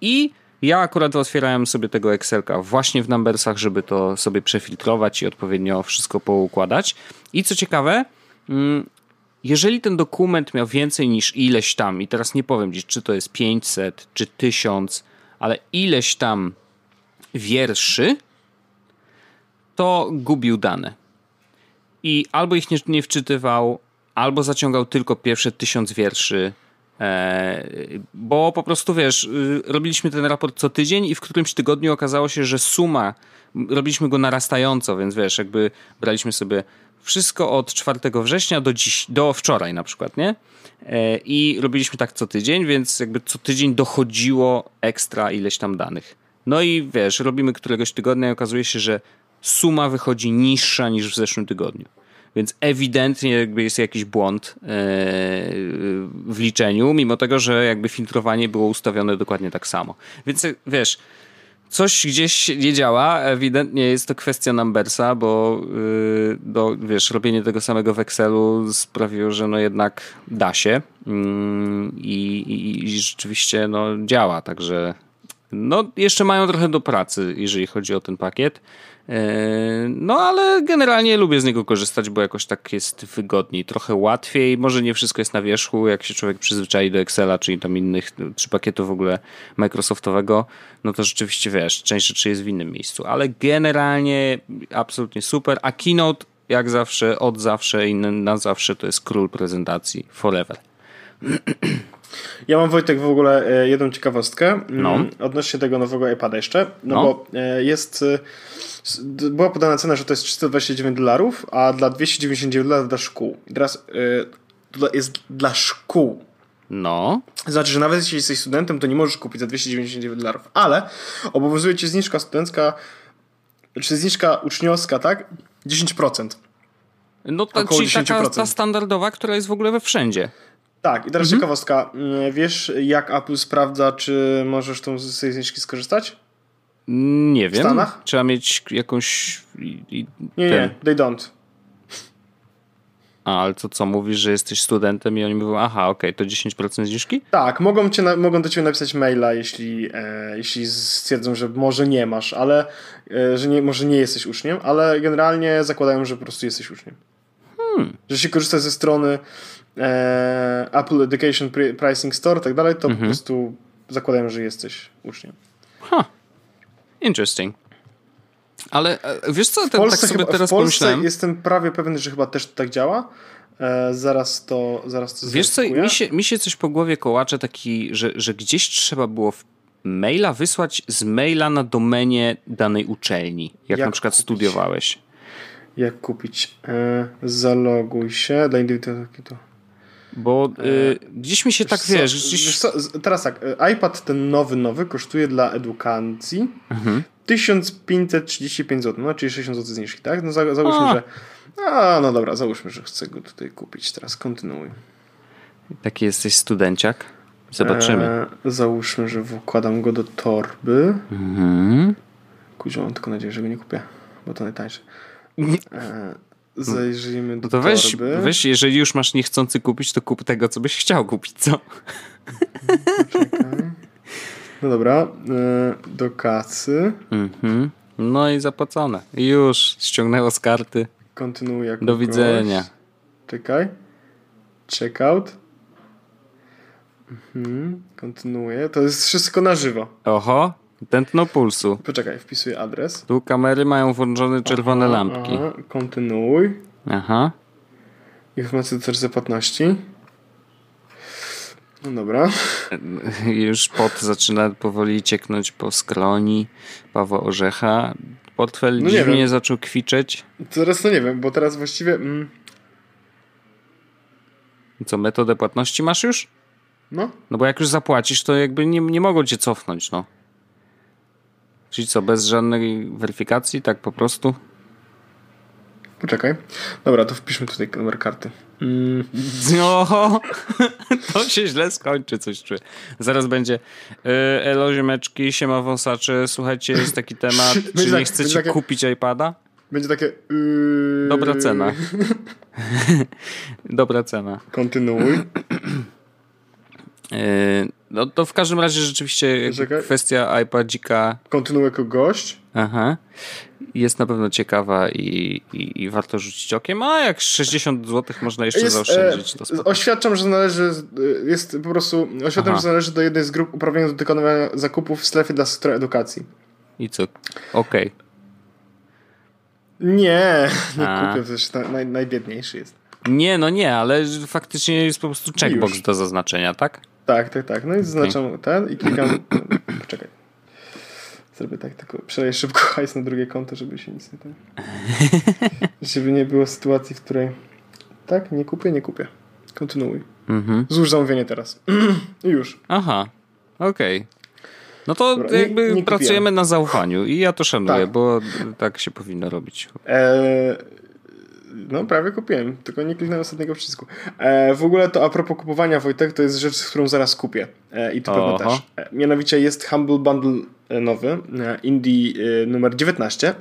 [SPEAKER 2] i ja akurat otwierałem sobie tego Excelka właśnie w Numbersach, żeby to sobie przefiltrować i odpowiednio wszystko poukładać. I co ciekawe, mm, jeżeli ten dokument miał więcej niż ileś tam, i teraz nie powiem dziś, czy to jest 500, czy 1000, ale ileś tam wierszy, to gubił dane. I albo ich nie, nie wczytywał, albo zaciągał tylko pierwsze tysiąc wierszy bo po prostu wiesz, y, robiliśmy ten raport co tydzień i w którymś tygodniu okazało się, że suma, robiliśmy go narastająco, więc wiesz, jakby braliśmy sobie wszystko od 4 września do dziś, do wczoraj na przykład, nie? E, I robiliśmy tak co tydzień, więc jakby co tydzień dochodziło ekstra ileś tam danych. No i wiesz, robimy któregoś tygodnia i okazuje się, że suma wychodzi niższa niż w zeszłym tygodniu. Więc ewidentnie jakby jest jakiś błąd e, w liczeniu, mimo tego, że jakby filtrowanie było ustawione dokładnie tak samo. Więc wiesz, coś gdzieś nie działa. Ewidentnie jest to kwestia numbersa, bo yy, do, wiesz, robienie tego samego w Excelu sprawiło, że no jednak da się yy, i, i, rzeczywiście no, działa. Także no, jeszcze mają trochę do pracy, jeżeli chodzi o ten pakiet. E, no, ale generalnie lubię z niego korzystać, bo jakoś tak jest wygodniej, trochę łatwiej. Może nie wszystko jest na wierzchu, jak się człowiek przyzwyczai do Excela, czyli tam innych, czy pakietu w ogóle Microsoftowego, no to rzeczywiście wiesz, część rzeczy jest w innym miejscu, ale generalnie absolutnie super. A Keynote jak zawsze, od zawsze i na zawsze to jest król prezentacji. Forever. [CLEARS THROAT]
[SPEAKER 1] Ja mam Wojtek w ogóle e, jedną ciekawostkę mm,
[SPEAKER 2] No.
[SPEAKER 1] odnośnie tego nowego iPada jeszcze, no,
[SPEAKER 2] No.
[SPEAKER 1] bo e, jest e, była podana cena, że to jest 329 dolarów, a dla 299 dolarów dla szkół. I teraz jest dla szkół.
[SPEAKER 2] No.
[SPEAKER 1] Znaczy, że nawet jeśli jesteś studentem, to nie możesz kupić za 299 dolarów, ale obowiązuje cię zniżka studencka, czy zniżka uczniowska, tak? 10%.
[SPEAKER 2] No to
[SPEAKER 1] Około
[SPEAKER 2] czyli taka
[SPEAKER 1] 10%.
[SPEAKER 2] ta standardowa, która jest w ogóle we wszędzie.
[SPEAKER 1] Tak, i teraz
[SPEAKER 2] Mhm.
[SPEAKER 1] ciekawostka. Mm, Wiesz, jak Apple sprawdza, czy możesz tą, z tej zniżki skorzystać?
[SPEAKER 2] Nie wiem.
[SPEAKER 1] Stanach?
[SPEAKER 2] Trzeba mieć jakąś. i- i-
[SPEAKER 1] Nie,
[SPEAKER 2] ten-
[SPEAKER 1] nie, they don't.
[SPEAKER 2] A, ale to co, mówisz, że jesteś studentem i oni mówią, aha, okej, to 10% zniżki?
[SPEAKER 1] Tak, mogą, cię na, mogą do ciebie napisać maila, jeśli, e, jeśli stwierdzą, że może nie masz, ale e, że nie, może nie jesteś uczniem, ale generalnie zakładają, że po prostu jesteś uczniem.
[SPEAKER 2] Hmm.
[SPEAKER 1] Że jeśli korzystasz ze strony e, Apple Education Pri- Pricing Store i tak dalej, to
[SPEAKER 2] Mhm.
[SPEAKER 1] po prostu zakładają, że jesteś uczniem.
[SPEAKER 2] Ha. Interesting. Ale e, wiesz co, ten, tak sobie
[SPEAKER 1] chyba,
[SPEAKER 2] teraz
[SPEAKER 1] w Polsce
[SPEAKER 2] pomyślałem.
[SPEAKER 1] jestem prawie pewien, że chyba też tak działa. E, zaraz to zaraz to
[SPEAKER 2] Wiesz co, mi się, mi się coś po głowie kołacze taki, że, że gdzieś trzeba było maila wysłać z maila na domenie danej uczelni, jak,
[SPEAKER 1] Jak
[SPEAKER 2] na przykład
[SPEAKER 1] kupić?
[SPEAKER 2] studiowałeś.
[SPEAKER 1] Jak kupić? E, zaloguj się dla indywidualnego to.
[SPEAKER 2] Bo y, gdzieś mi się tak,
[SPEAKER 1] co,
[SPEAKER 2] wiesz, gdzieś...
[SPEAKER 1] wiesz teraz tak, e, iPad ten nowy, nowy kosztuje dla edukacji
[SPEAKER 2] Mhm.
[SPEAKER 1] 1535 zł, no czyli 60 zł zniżki, tak? No za, załóżmy,
[SPEAKER 2] A.
[SPEAKER 1] że a, no dobra, załóżmy, że chcę go tutaj kupić. Teraz kontynuuj.
[SPEAKER 2] Taki jesteś studenciak. Zobaczymy.
[SPEAKER 1] E, załóżmy, że wkładam go do torby.
[SPEAKER 2] Mhm.
[SPEAKER 1] Kuźwa, mam tylko nadzieję, że go nie kupię, bo to najtańsze. [LAUGHS] E, zajrzyjmy do
[SPEAKER 2] No to weź,
[SPEAKER 1] torby.
[SPEAKER 2] weź, jeżeli już masz niechcący kupić, to kup tego, co byś chciał kupić, co?
[SPEAKER 1] No dobra, e, do kasy.
[SPEAKER 2] Mhm. No i zapłacone. Już ściągnęło z karty.
[SPEAKER 1] Kontynuuj jako
[SPEAKER 2] Do widzenia.
[SPEAKER 1] Czekaj. Checkout. Mhm. Kontynuuję. To jest wszystko na żywo.
[SPEAKER 2] Oho, tętno pulsu.
[SPEAKER 1] Poczekaj, wpisuję adres.
[SPEAKER 2] Tu kamery mają włączone czerwone lampki.
[SPEAKER 1] Aha, kontynuuj.
[SPEAKER 2] Aha.
[SPEAKER 1] Informacje dotyczące płatności. No dobra.
[SPEAKER 2] Już pot zaczyna powoli cieknąć po skroni Pawła Orzecha. Portfel
[SPEAKER 1] No nie
[SPEAKER 2] dziwnie
[SPEAKER 1] wiem.
[SPEAKER 2] zaczął kwiczeć.
[SPEAKER 1] Teraz to nie wiem, bo teraz właściwie... Mm,
[SPEAKER 2] Co, metodę płatności masz już?
[SPEAKER 1] no,
[SPEAKER 2] No bo jak już zapłacisz, to jakby nie, nie mogą cię cofnąć, no. Czyli co, bez żadnej weryfikacji, tak po prostu?
[SPEAKER 1] poczekaj. Dobra, to wpiszmy tutaj numer karty. Mm,
[SPEAKER 2] Oho, [LAUGHS] to się źle skończy, coś czuję. Zaraz będzie yy, Elo ziemeczki, siema wąsacze, słuchajcie, jest taki temat, [LAUGHS] czy nie
[SPEAKER 1] tak-
[SPEAKER 2] chcecie
[SPEAKER 1] takie-
[SPEAKER 2] kupić iPada?
[SPEAKER 1] będzie takie... Yy,
[SPEAKER 2] Dobra cena. [LAUGHS] Dobra cena.
[SPEAKER 1] Kontynuuj. [CLEARS THROAT]
[SPEAKER 2] Yy, no to w każdym razie rzeczywiście
[SPEAKER 1] Czekaj.
[SPEAKER 2] kwestia iPadzika
[SPEAKER 1] Kontynuuj jako gość.
[SPEAKER 2] aha, jest na pewno ciekawa i, i, i warto rzucić okiem. A jak 60 zł można jeszcze zaoszczędzić, to
[SPEAKER 1] e,
[SPEAKER 2] spoko.
[SPEAKER 1] oświadczam, że należy, e, jest po prostu, oświadczam,
[SPEAKER 2] Aha.
[SPEAKER 1] że należy do jednej z grup uprawnionych do dokonywania zakupów w strefie dla sektora edukacji.
[SPEAKER 2] I co? Okej.
[SPEAKER 1] Nie, [LAUGHS] nie
[SPEAKER 2] A.
[SPEAKER 1] kupię, przecież na, naj, najbiedniejszy jest.
[SPEAKER 2] Nie, no nie, ale faktycznie jest po prostu checkbox
[SPEAKER 1] Już.
[SPEAKER 2] do zaznaczenia, tak?
[SPEAKER 1] Tak, tak, tak. No i zaznaczam ten i klikam. [CLEARS THROAT] Poczekaj. Zrobię tak, tylko przeleję szybko [LAUGHS] hajs na drugie konto, żeby się nic nie tam. [LAUGHS] żeby nie było sytuacji, w której. Tak, nie kupię, nie kupię. Kontynuuj.
[SPEAKER 2] Mhm.
[SPEAKER 1] Złóż zamówienie teraz. I [CLEARS THROAT] już.
[SPEAKER 2] Aha, okej. No to
[SPEAKER 1] Dobra, nie-
[SPEAKER 2] jakby
[SPEAKER 1] nie kupiłem.
[SPEAKER 2] pracujemy na zaufaniu i ja to szanuję,
[SPEAKER 1] Tak.
[SPEAKER 2] bo tak się powinno robić.
[SPEAKER 1] Eee, no, prawie kupiłem, tylko nie kliknąłem ostatniego przycisku. Eee, w ogóle to a propos kupowania, Wojtek, to jest rzecz, którą zaraz kupię. Eee, I to pewno
[SPEAKER 2] Oho.
[SPEAKER 1] też. Eee, mianowicie jest Humble Bundle e, nowy, e, Indie e, numer 19.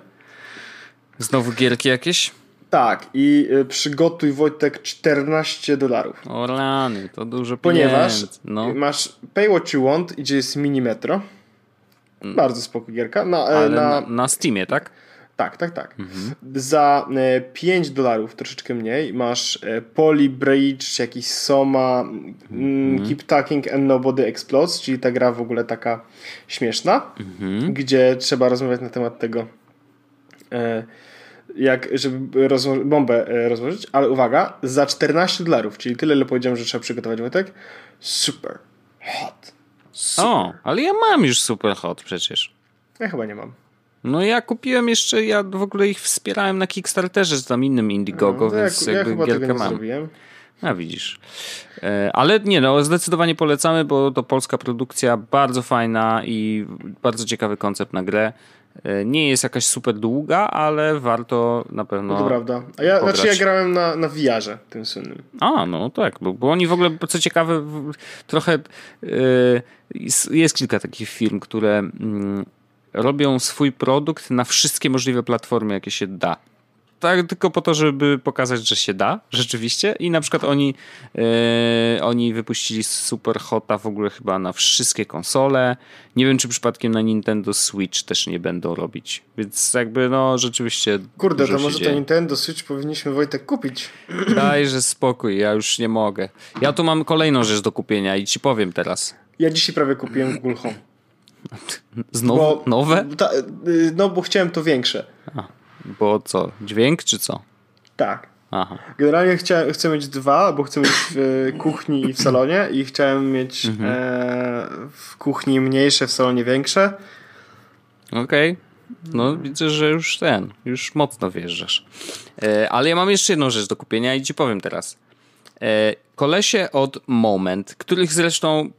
[SPEAKER 2] Znowu gierki jakieś?
[SPEAKER 1] Tak, i e, przygotuj Wojtek 14 dolarów.
[SPEAKER 2] O rany, to dużo
[SPEAKER 1] Ponieważ
[SPEAKER 2] pieniędzy. No,
[SPEAKER 1] masz Pay What You Want, gdzie jest mini metro. Bardzo spoko gierka. Na, e,
[SPEAKER 2] Mm. ale
[SPEAKER 1] na,
[SPEAKER 2] na, na Steamie, tak?
[SPEAKER 1] Tak, tak, tak. Za e, 5 dolarów, troszeczkę mniej, masz e, Poly Bridge, jakiś Soma, mm, Keep Talking and Nobody Explodes, czyli ta gra w ogóle taka śmieszna, gdzie trzeba rozmawiać na temat tego, e, jak, żeby rozło- bombę e, rozłożyć, ale uwaga, za 14 dolarów, czyli tyle, ile powiedziałem, że trzeba przygotować Wojtek. Super hot.
[SPEAKER 2] Super. O, ale ja mam już super hot przecież.
[SPEAKER 1] Ja chyba nie mam.
[SPEAKER 2] No ja kupiłem jeszcze, ja w ogóle ich wspierałem na Kickstarterze z tam innym Indiegogo,
[SPEAKER 1] No,
[SPEAKER 2] więc
[SPEAKER 1] ja, ja
[SPEAKER 2] jakby
[SPEAKER 1] chyba
[SPEAKER 2] gierkę mam.
[SPEAKER 1] zrobiłem.
[SPEAKER 2] A widzisz. E, Ale nie, no zdecydowanie polecamy, bo to polska produkcja, bardzo fajna i bardzo ciekawy koncept na grę. E, Nie jest jakaś super długa, ale warto na pewno.
[SPEAKER 1] No to prawda. A ja,
[SPEAKER 2] pograć.
[SPEAKER 1] znaczy ja grałem na, na VR-ze tym słynnym.
[SPEAKER 2] A, no tak, bo, bo oni w ogóle, co ciekawe, trochę e, jest, kilka takich firm, które mm, robią swój produkt na wszystkie możliwe platformy, jakie się da. Tak, tylko po to, żeby pokazać, że się da, rzeczywiście. I na przykład oni, e, oni wypuścili Super Hota w ogóle chyba na wszystkie konsole. Nie wiem, czy przypadkiem na Nintendo Switch też nie będą robić. Więc jakby, no, rzeczywiście.
[SPEAKER 1] Kurde, to może to. Nintendo Switch powinniśmy Wojtek kupić. [CLEARS THROAT]
[SPEAKER 2] Dajże spokój, ja już nie mogę. Ja tu mam kolejną rzecz do kupienia i ci powiem teraz.
[SPEAKER 1] Ja dzisiaj prawie kupiłem Google Home. [LAUGHS]
[SPEAKER 2] Znowu
[SPEAKER 1] Bo,
[SPEAKER 2] nowe?
[SPEAKER 1] Ta, y, no bo chciałem to większe.
[SPEAKER 2] Bo co, dźwięk czy co?
[SPEAKER 1] Tak.
[SPEAKER 2] Aha.
[SPEAKER 1] Generalnie chciałem, chcę mieć dwa, bo chcę mieć w y, kuchni i w salonie i chciałem mieć
[SPEAKER 2] Mhm.
[SPEAKER 1] e, w kuchni mniejsze, w salonie większe.
[SPEAKER 2] Okej. No widzę, że już ten, już mocno wjeżdżasz. E, ale ja mam jeszcze jedną rzecz do kupienia i ci powiem teraz. E, kolesie od Moment, których zresztą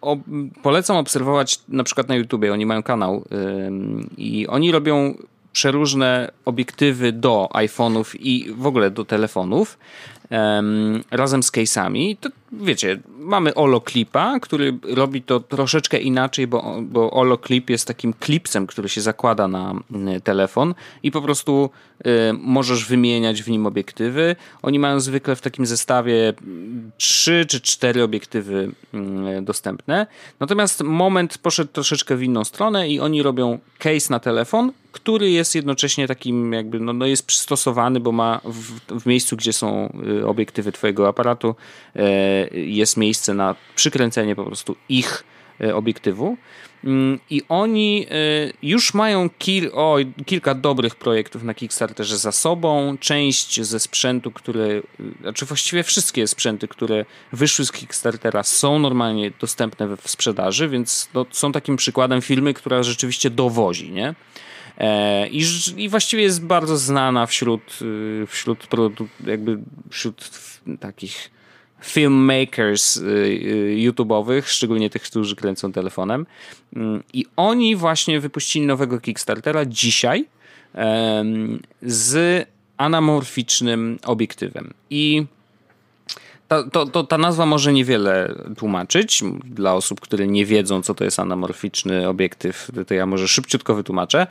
[SPEAKER 2] o, polecam obserwować na przykład na YouTubie. Oni mają kanał i oni robią przeróżne obiektywy do iPhone'ów i w ogóle do telefonów em, razem z case'ami. To wiecie, mamy Oloclipa, który robi to troszeczkę inaczej, bo, bo jest takim klipsem, który się zakłada na y, telefon i po prostu y, możesz wymieniać w nim obiektywy. Oni mają zwykle w takim zestawie mm, trzy czy cztery obiektywy mm, dostępne. Natomiast Moment poszedł troszeczkę w inną stronę i oni robią case na telefon, który jest jednocześnie takim jakby, no, no jest przystosowany, bo ma w, w miejscu, gdzie są y, obiektywy twojego aparatu, e, jest miejsce na przykręcenie po prostu ich e, obiektywu. Mm, I oni e, już mają kil, o, kilka dobrych projektów na Kickstarterze za sobą. Część ze sprzętu, które, y, znaczy właściwie wszystkie sprzęty, które wyszły z Kickstartera są normalnie dostępne w sprzedaży, więc no, są takim przykładem firmy, która rzeczywiście dowozi, nie? E, I, I właściwie jest bardzo znana wśród, y, wśród jakby wśród takich filmmakers y, y, YouTube'owych, szczególnie tych, którzy kręcą telefonem. Mm, I oni właśnie wypuścili nowego Kickstartera dzisiaj z anamorficznym obiektywem. I ta, to, to, ta nazwa może niewiele tłumaczyć dla osób, które nie wiedzą, co to jest anamorficzny obiektyw. To ja może szybciutko wytłumaczę.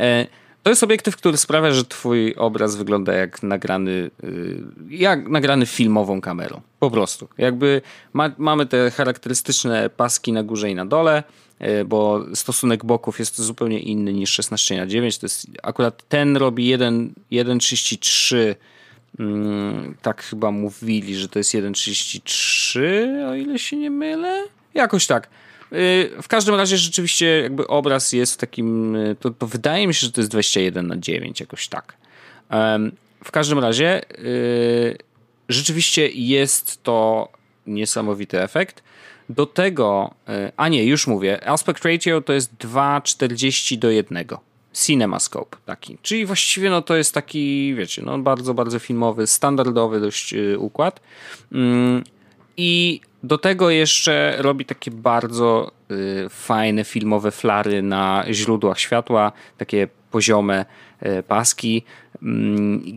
[SPEAKER 2] E, To jest obiektyw, który sprawia, że twój obraz wygląda jak nagrany, y, jak nagrany filmową kamerą. Po prostu. Jakby ma, mamy te charakterystyczne paski na górze i na dole, y, bo stosunek boków jest zupełnie inny niż 16 na 9. To jest akurat ten robi 1 1,33 Mm, tak chyba mówili, że to jest 1,33, o ile się nie mylę. Jakoś tak. Yy, W każdym razie rzeczywiście jakby obraz jest takim, yy, to, to wydaje mi się, że to jest 21 na 9, jakoś tak. W każdym razie yy, rzeczywiście jest to niesamowity efekt. Do tego, a nie, już mówię, aspect ratio to jest 2,40 do 1. CinemaScope taki. Czyli właściwie no to jest taki, wiecie, no bardzo, bardzo filmowy, standardowy dość yy, układ. Mm, I do tego jeszcze robi takie bardzo y, fajne filmowe flary na źródłach światła, takie poziome y, paski,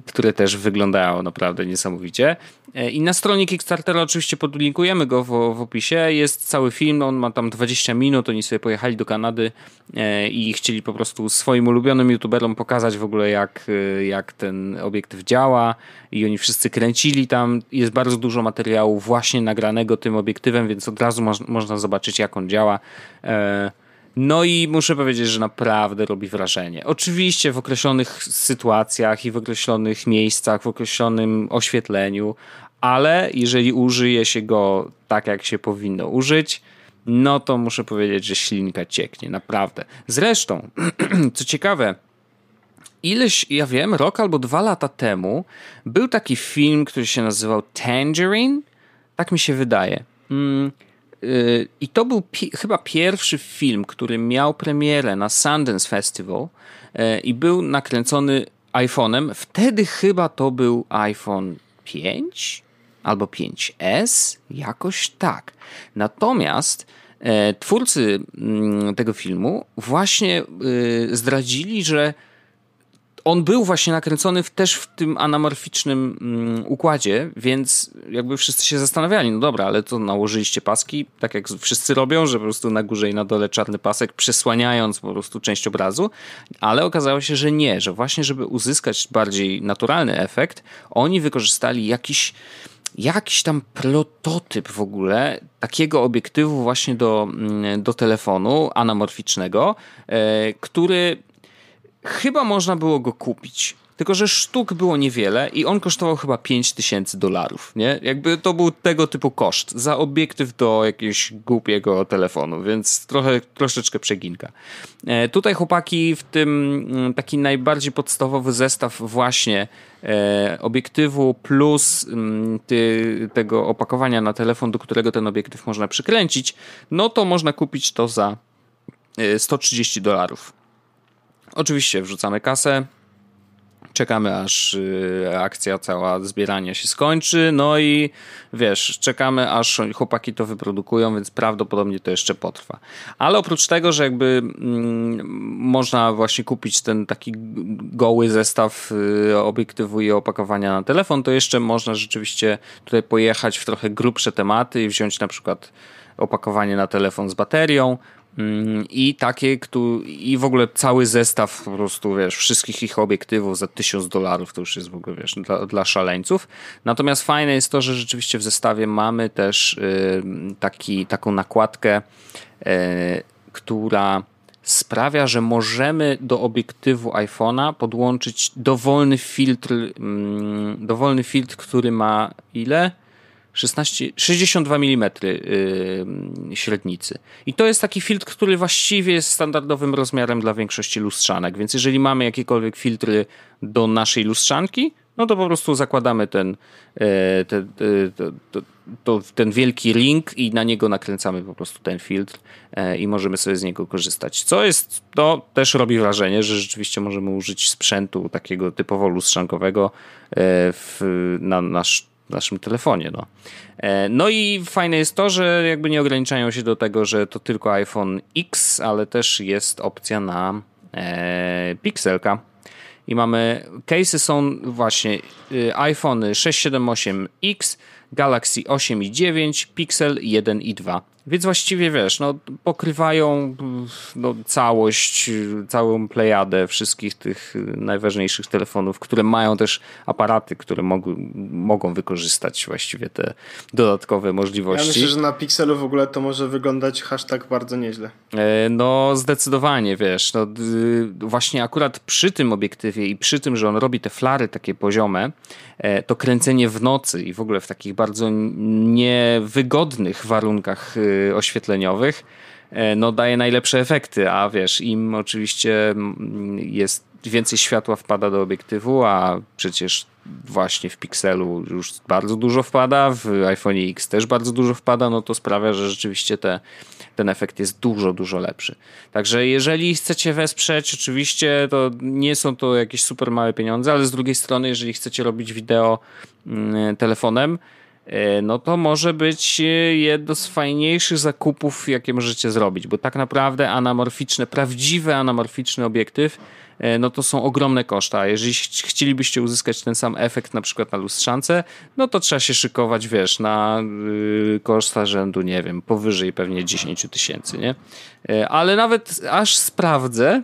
[SPEAKER 2] które też wyglądają naprawdę niesamowicie. E, I na stronie Kickstartera oczywiście podlinkujemy go w, w opisie. Jest cały film, on ma tam 20 minut. Oni sobie pojechali do Kanady e, i chcieli po prostu swoim ulubionym youtuberom pokazać w ogóle, jak, e, jak ten obiektyw działa. I oni wszyscy kręcili tam. Jest bardzo dużo materiału właśnie nagranego tym obiektywem, więc od razu moż, można zobaczyć, jak on działa. No i muszę powiedzieć, że naprawdę robi wrażenie. Oczywiście w określonych sytuacjach i w określonych miejscach, w określonym oświetleniu, ale jeżeli użyje się go tak, jak się powinno użyć, no to muszę powiedzieć, że ślinka cieknie, naprawdę. Zresztą, [CLEARS THROAT] co ciekawe, ileś, ja wiem, rok albo dwa lata temu był taki film, który się nazywał Tangerine. Tak mi się wydaje. Mm, I to był pi chyba pierwszy film, który miał premierę na Sundance Festival yy, i był nakręcony iPhone'em. Wtedy chyba to był iPhone 5 albo 5S, jakoś tak. Natomiast e, twórcy mm, tego filmu właśnie zdradzili, że on był właśnie nakręcony w, też w tym anamorficznym mm, układzie, więc jakby wszyscy się zastanawiali, no dobra, ale to nałożyliście paski, tak jak wszyscy robią, że po prostu na górze i na dole czarny pasek, przesłaniając po prostu część obrazu, ale okazało się, że nie, że właśnie żeby uzyskać bardziej naturalny efekt, oni wykorzystali jakiś jakiś tam prototyp w ogóle takiego obiektywu właśnie do, mm, do telefonu anamorficznego, e, który chyba można było go kupić. Tylko, że sztuk było niewiele i on kosztował chyba 5000 dolarów, nie? Jakby to był tego typu koszt za obiektyw do jakiegoś głupiego telefonu, więc trochę, troszeczkę przeginka. E, tutaj chłopaki w tym mm, taki najbardziej podstawowy zestaw właśnie e, obiektywu plus mm, ty, tego opakowania na telefon, do którego ten obiektyw można przykręcić, no to można kupić to za 130 e, dolarów. Oczywiście wrzucamy kasę, czekamy aż y, akcja cała zbierania się skończy, no i wiesz, czekamy aż chłopaki to wyprodukują, więc prawdopodobnie to jeszcze potrwa. Ale oprócz tego, że jakby mm, można właśnie kupić ten taki goły zestaw y, obiektywu i opakowania na telefon, to jeszcze można rzeczywiście tutaj pojechać w trochę grubsze tematy i wziąć na przykład opakowanie na telefon z baterią, I takie, i w ogóle cały zestaw po prostu, wiesz, wszystkich ich obiektywów za 1000 dolarów, to już jest w ogóle, wiesz, dla, dla szaleńców. Natomiast fajne jest to, że rzeczywiście w zestawie mamy też taki, taką nakładkę, e, która sprawia, że możemy do obiektywu iPhone'a podłączyć dowolny filtr, mm, dowolny filtr, który ma ile? 16, 62 mm średnicy. I to jest taki filtr, który właściwie jest standardowym rozmiarem dla większości lustrzanek, więc jeżeli mamy jakiekolwiek filtry do naszej lustrzanki, no to po prostu zakładamy ten, e, ten, to, ten wielki ring i na niego nakręcamy po prostu ten filtr e, i możemy sobie z niego korzystać. Co jest, to też robi wrażenie, że rzeczywiście możemy użyć sprzętu takiego typowo lustrzankowego e, w, na nasz w naszym telefonie. No. E, no i fajne jest to, że jakby nie ograniczają się do tego, że to tylko iPhone X, ale też jest opcja na e, Pixelka. I mamy, case'y są właśnie y, iPhone 6, 7, 8X, Galaxy 8 i 9, Pixel 1 i 2. Więc właściwie wiesz, no, pokrywają no, całość, całą plejadę wszystkich tych najważniejszych telefonów, które mają też aparaty, które mogą, mogą wykorzystać właściwie te dodatkowe możliwości.
[SPEAKER 1] Ja myślę, że na Pixelu w ogóle to może wyglądać hashtag bardzo nieźle.
[SPEAKER 2] E, no zdecydowanie, wiesz, no, właśnie akurat przy tym obiektywie i przy tym, że on robi te flary takie poziome, e, to kręcenie w nocy i w ogóle w takich bardzo niewygodnych warunkach y, oświetleniowych, e, no daje najlepsze efekty, a wiesz, im oczywiście jest więcej światła wpada do obiektywu, a przecież właśnie w Pixelu już bardzo dużo wpada, w iPhone X też bardzo dużo wpada, no to sprawia, że rzeczywiście te, ten efekt jest dużo, dużo lepszy. Także jeżeli chcecie wesprzeć, oczywiście to nie są to jakieś super małe pieniądze, ale z drugiej strony, jeżeli chcecie robić wideo telefonem, E, no to może być e, jedno z fajniejszych zakupów, jakie możecie zrobić, bo tak naprawdę anamorficzne, prawdziwy anamorficzny obiektyw, e, no to są ogromne koszta. Jeżeli chcielibyście uzyskać ten sam efekt na przykład na lustrzance, no to trzeba się szykować, wiesz, na y, koszta rzędu, nie wiem, powyżej pewnie 10 tysięcy, nie? Ale nawet aż sprawdzę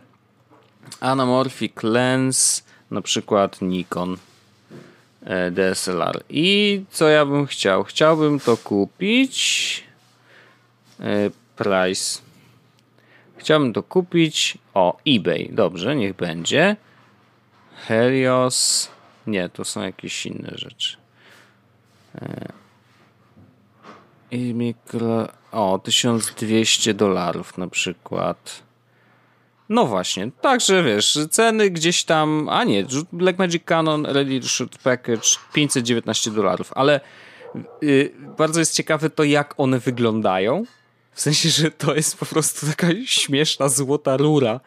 [SPEAKER 2] anamorphic lens, na przykład Nikon E, DSLR. I co ja bym chciał? Chciałbym to kupić. E, price. Chciałbym to kupić. O, eBay. Dobrze, niech będzie. Helios. Nie, to są jakieś inne rzeczy. E, I mikro. O, 1200 dolarów na przykład. No właśnie, także wiesz, ceny gdzieś tam, a nie, Blackmagic Canon Ready Shoot Package 519 dolarów, ale yy, bardzo jest ciekawe to, jak one wyglądają. W sensie, że to jest po prostu taka śmieszna złota rura.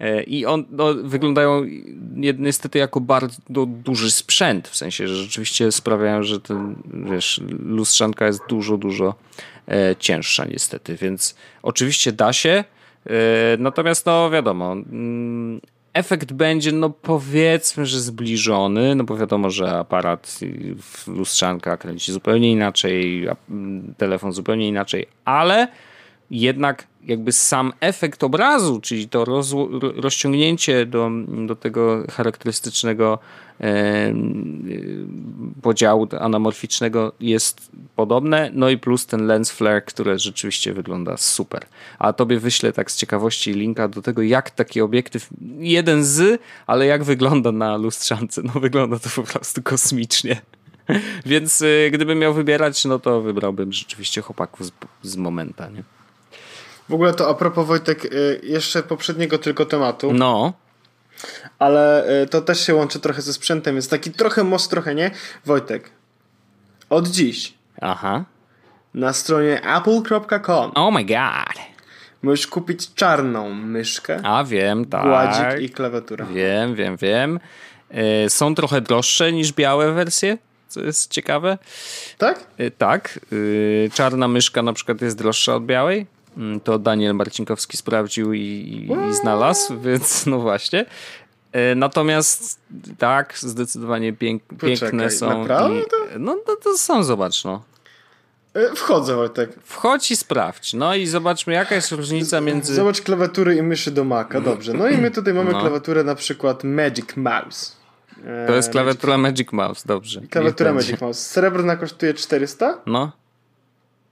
[SPEAKER 2] E, I on, no, wyglądają niestety jako bardzo duży sprzęt, w sensie, że rzeczywiście sprawiają, że ten, wiesz, lustrzanka jest dużo, dużo e, cięższa niestety, więc oczywiście da się, natomiast no wiadomo, mm, efekt będzie, no powiedzmy, że zbliżony, no bo wiadomo, że aparat, lustrzanka kręci zupełnie inaczej, telefon zupełnie inaczej, ale jednak jakby sam efekt obrazu, czyli to roz, rozciągnięcie do, do tego charakterystycznego e, podziału anamorficznego jest podobne, no i plus ten lens flare, który rzeczywiście wygląda super. A tobie wyślę tak z ciekawości linka do tego, jak taki obiektyw, jeden z, ale jak wygląda na lustrzance. No wygląda to po prostu kosmicznie. [LAUGHS] Więc y, gdybym miał wybierać, no to wybrałbym rzeczywiście chłopaków z, z Momenta, nie?
[SPEAKER 1] W ogóle to a propos Wojtek, y, jeszcze poprzedniego tylko tematu.
[SPEAKER 2] No.
[SPEAKER 1] Ale y, to też się łączy trochę ze sprzętem, jest taki trochę most, trochę nie. Wojtek, od dziś.
[SPEAKER 2] Aha.
[SPEAKER 1] Na stronie apple.com.
[SPEAKER 2] Oh my god.
[SPEAKER 1] Możesz kupić czarną myszkę.
[SPEAKER 2] A wiem, tak.
[SPEAKER 1] Gładzik i klawiaturę.
[SPEAKER 2] Wiem, wiem, wiem. Y, są trochę droższe niż białe wersje, co jest ciekawe.
[SPEAKER 1] Tak?
[SPEAKER 2] Tak. Czarna myszka na przykład jest droższa od białej. Mm, to Daniel Marcinkowski sprawdził i, i znalazł, więc no właśnie. E, natomiast tak, zdecydowanie pięk, piękne są.
[SPEAKER 1] Naprawdę?
[SPEAKER 2] I, no to, to są, zobacz no.
[SPEAKER 1] E, wchodzę, Wojtek.
[SPEAKER 2] Wchodź i sprawdź. No i zobaczmy, jaka jest różnica między.
[SPEAKER 1] Zobacz klawiatury i myszy do Maca, dobrze. No i my tutaj mamy no. klawiaturę na przykład Magic Mouse.
[SPEAKER 2] To jest klawiatura Magic, Magic Mouse, dobrze.
[SPEAKER 1] Klawiatura Magic Mouse. Srebrna kosztuje 400?
[SPEAKER 2] No.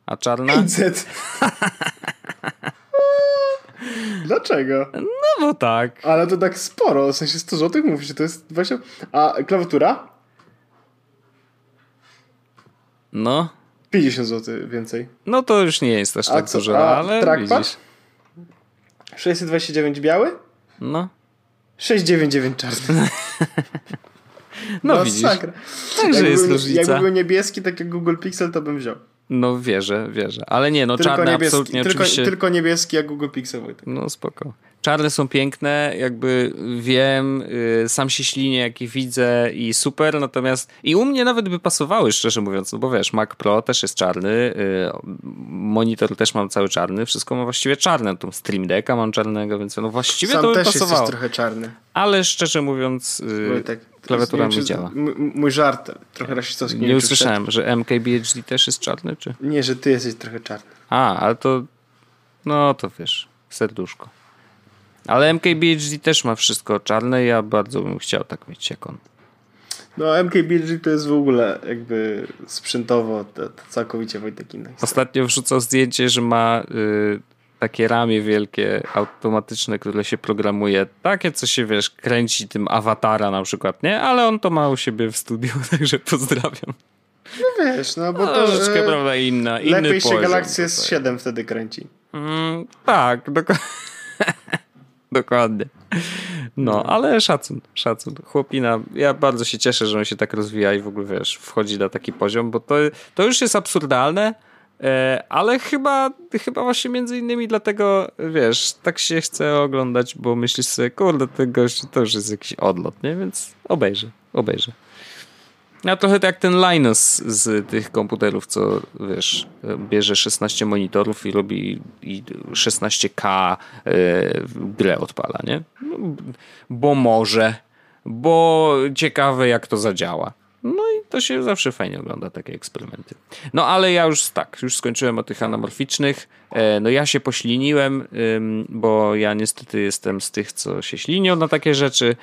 [SPEAKER 2] A czarna?
[SPEAKER 1] 500. [LAUGHS] Dlaczego?
[SPEAKER 2] No bo tak.
[SPEAKER 1] Ale to tak sporo, w sensie 100 zł mówisz, to jest 20... A klawiatura?
[SPEAKER 2] No.
[SPEAKER 1] 50 zł więcej.
[SPEAKER 2] No to już nie jest aż tak dużo, ale trackpad? widzisz.
[SPEAKER 1] 629 biały?
[SPEAKER 2] No.
[SPEAKER 1] 699 czarny.
[SPEAKER 2] no, [LAUGHS] no widzisz. Sakra. Także jest różnica.
[SPEAKER 1] Jakby był niebieski, tak jak Google Pixel, to bym wziął.
[SPEAKER 2] No wierzę, wierzę. Ale nie, no tylko czarne niebieski, absolutnie
[SPEAKER 1] tylko,
[SPEAKER 2] oczywiście...
[SPEAKER 1] Tylko niebieski jak Google Pixel. Wojtek.
[SPEAKER 2] No spoko. Czarne są piękne, jakby wiem, yy, sam się ślinię, jak je widzę i super, natomiast i u mnie nawet by pasowały, szczerze mówiąc, no bo wiesz, Mac Pro też jest czarny, yy, monitor też mam cały czarny, wszystko mam właściwie czarne, tu Stream Decka mam czarnego, więc no właściwie
[SPEAKER 1] sam
[SPEAKER 2] to by
[SPEAKER 1] też
[SPEAKER 2] pasowało.
[SPEAKER 1] Jesteś trochę czarny.
[SPEAKER 2] Ale szczerze mówiąc, yy, Wojtek, klawiatura mi działa.
[SPEAKER 1] Mój żart, trochę rasistowski.
[SPEAKER 2] Nie, nie usłyszałem, że MKBHD też jest czarny, czy?
[SPEAKER 1] Nie, że ty jesteś trochę czarny.
[SPEAKER 2] A, ale to, no to wiesz, serduszko. Ale MKBHD też ma wszystko czarne ja bardzo bym chciał tak mieć jak on.
[SPEAKER 1] No MKBHD to jest w ogóle jakby sprzętowo to, to całkowicie Wojtek inny.
[SPEAKER 2] Ostatnio wrzucał zdjęcie, że ma y, takie ramię wielkie, automatyczne, które się programuje. Takie, co się, wiesz, kręci tym awatara na przykład, nie? Ale on to ma u siebie w studiu, [LAUGHS] także pozdrawiam.
[SPEAKER 1] No wiesz, no bo no,
[SPEAKER 2] to... Troszeczkę, prawda, inna, inny
[SPEAKER 1] Lepiej się Galaxy S7 wtedy kręci.
[SPEAKER 2] Mm, tak, [LAUGHS] dokładnie. Dokładnie. No, ale szacun, szacun. Chłopina, ja bardzo się cieszę, że on się tak rozwija i w ogóle, wiesz, wchodzi na taki poziom, bo to, to już jest absurdalne, ale chyba, chyba właśnie między innymi dlatego, wiesz, tak się chce oglądać, bo myślisz sobie, kurde, ten gość to już jest jakiś odlot, nie? Więc obejrzę, obejrzę. A trochę tak jak ten Linus z tych komputerów, co wiesz, bierze 16 monitorów i robi 16K yy, grę odpala, nie? No, bo może, bo ciekawe jak to zadziała. To się zawsze fajnie ogląda, takie eksperymenty. No ale ja już tak, już skończyłem o tych anamorficznych. E, no ja się pośliniłem, bo ja niestety jestem z tych, co się ślinią na takie rzeczy,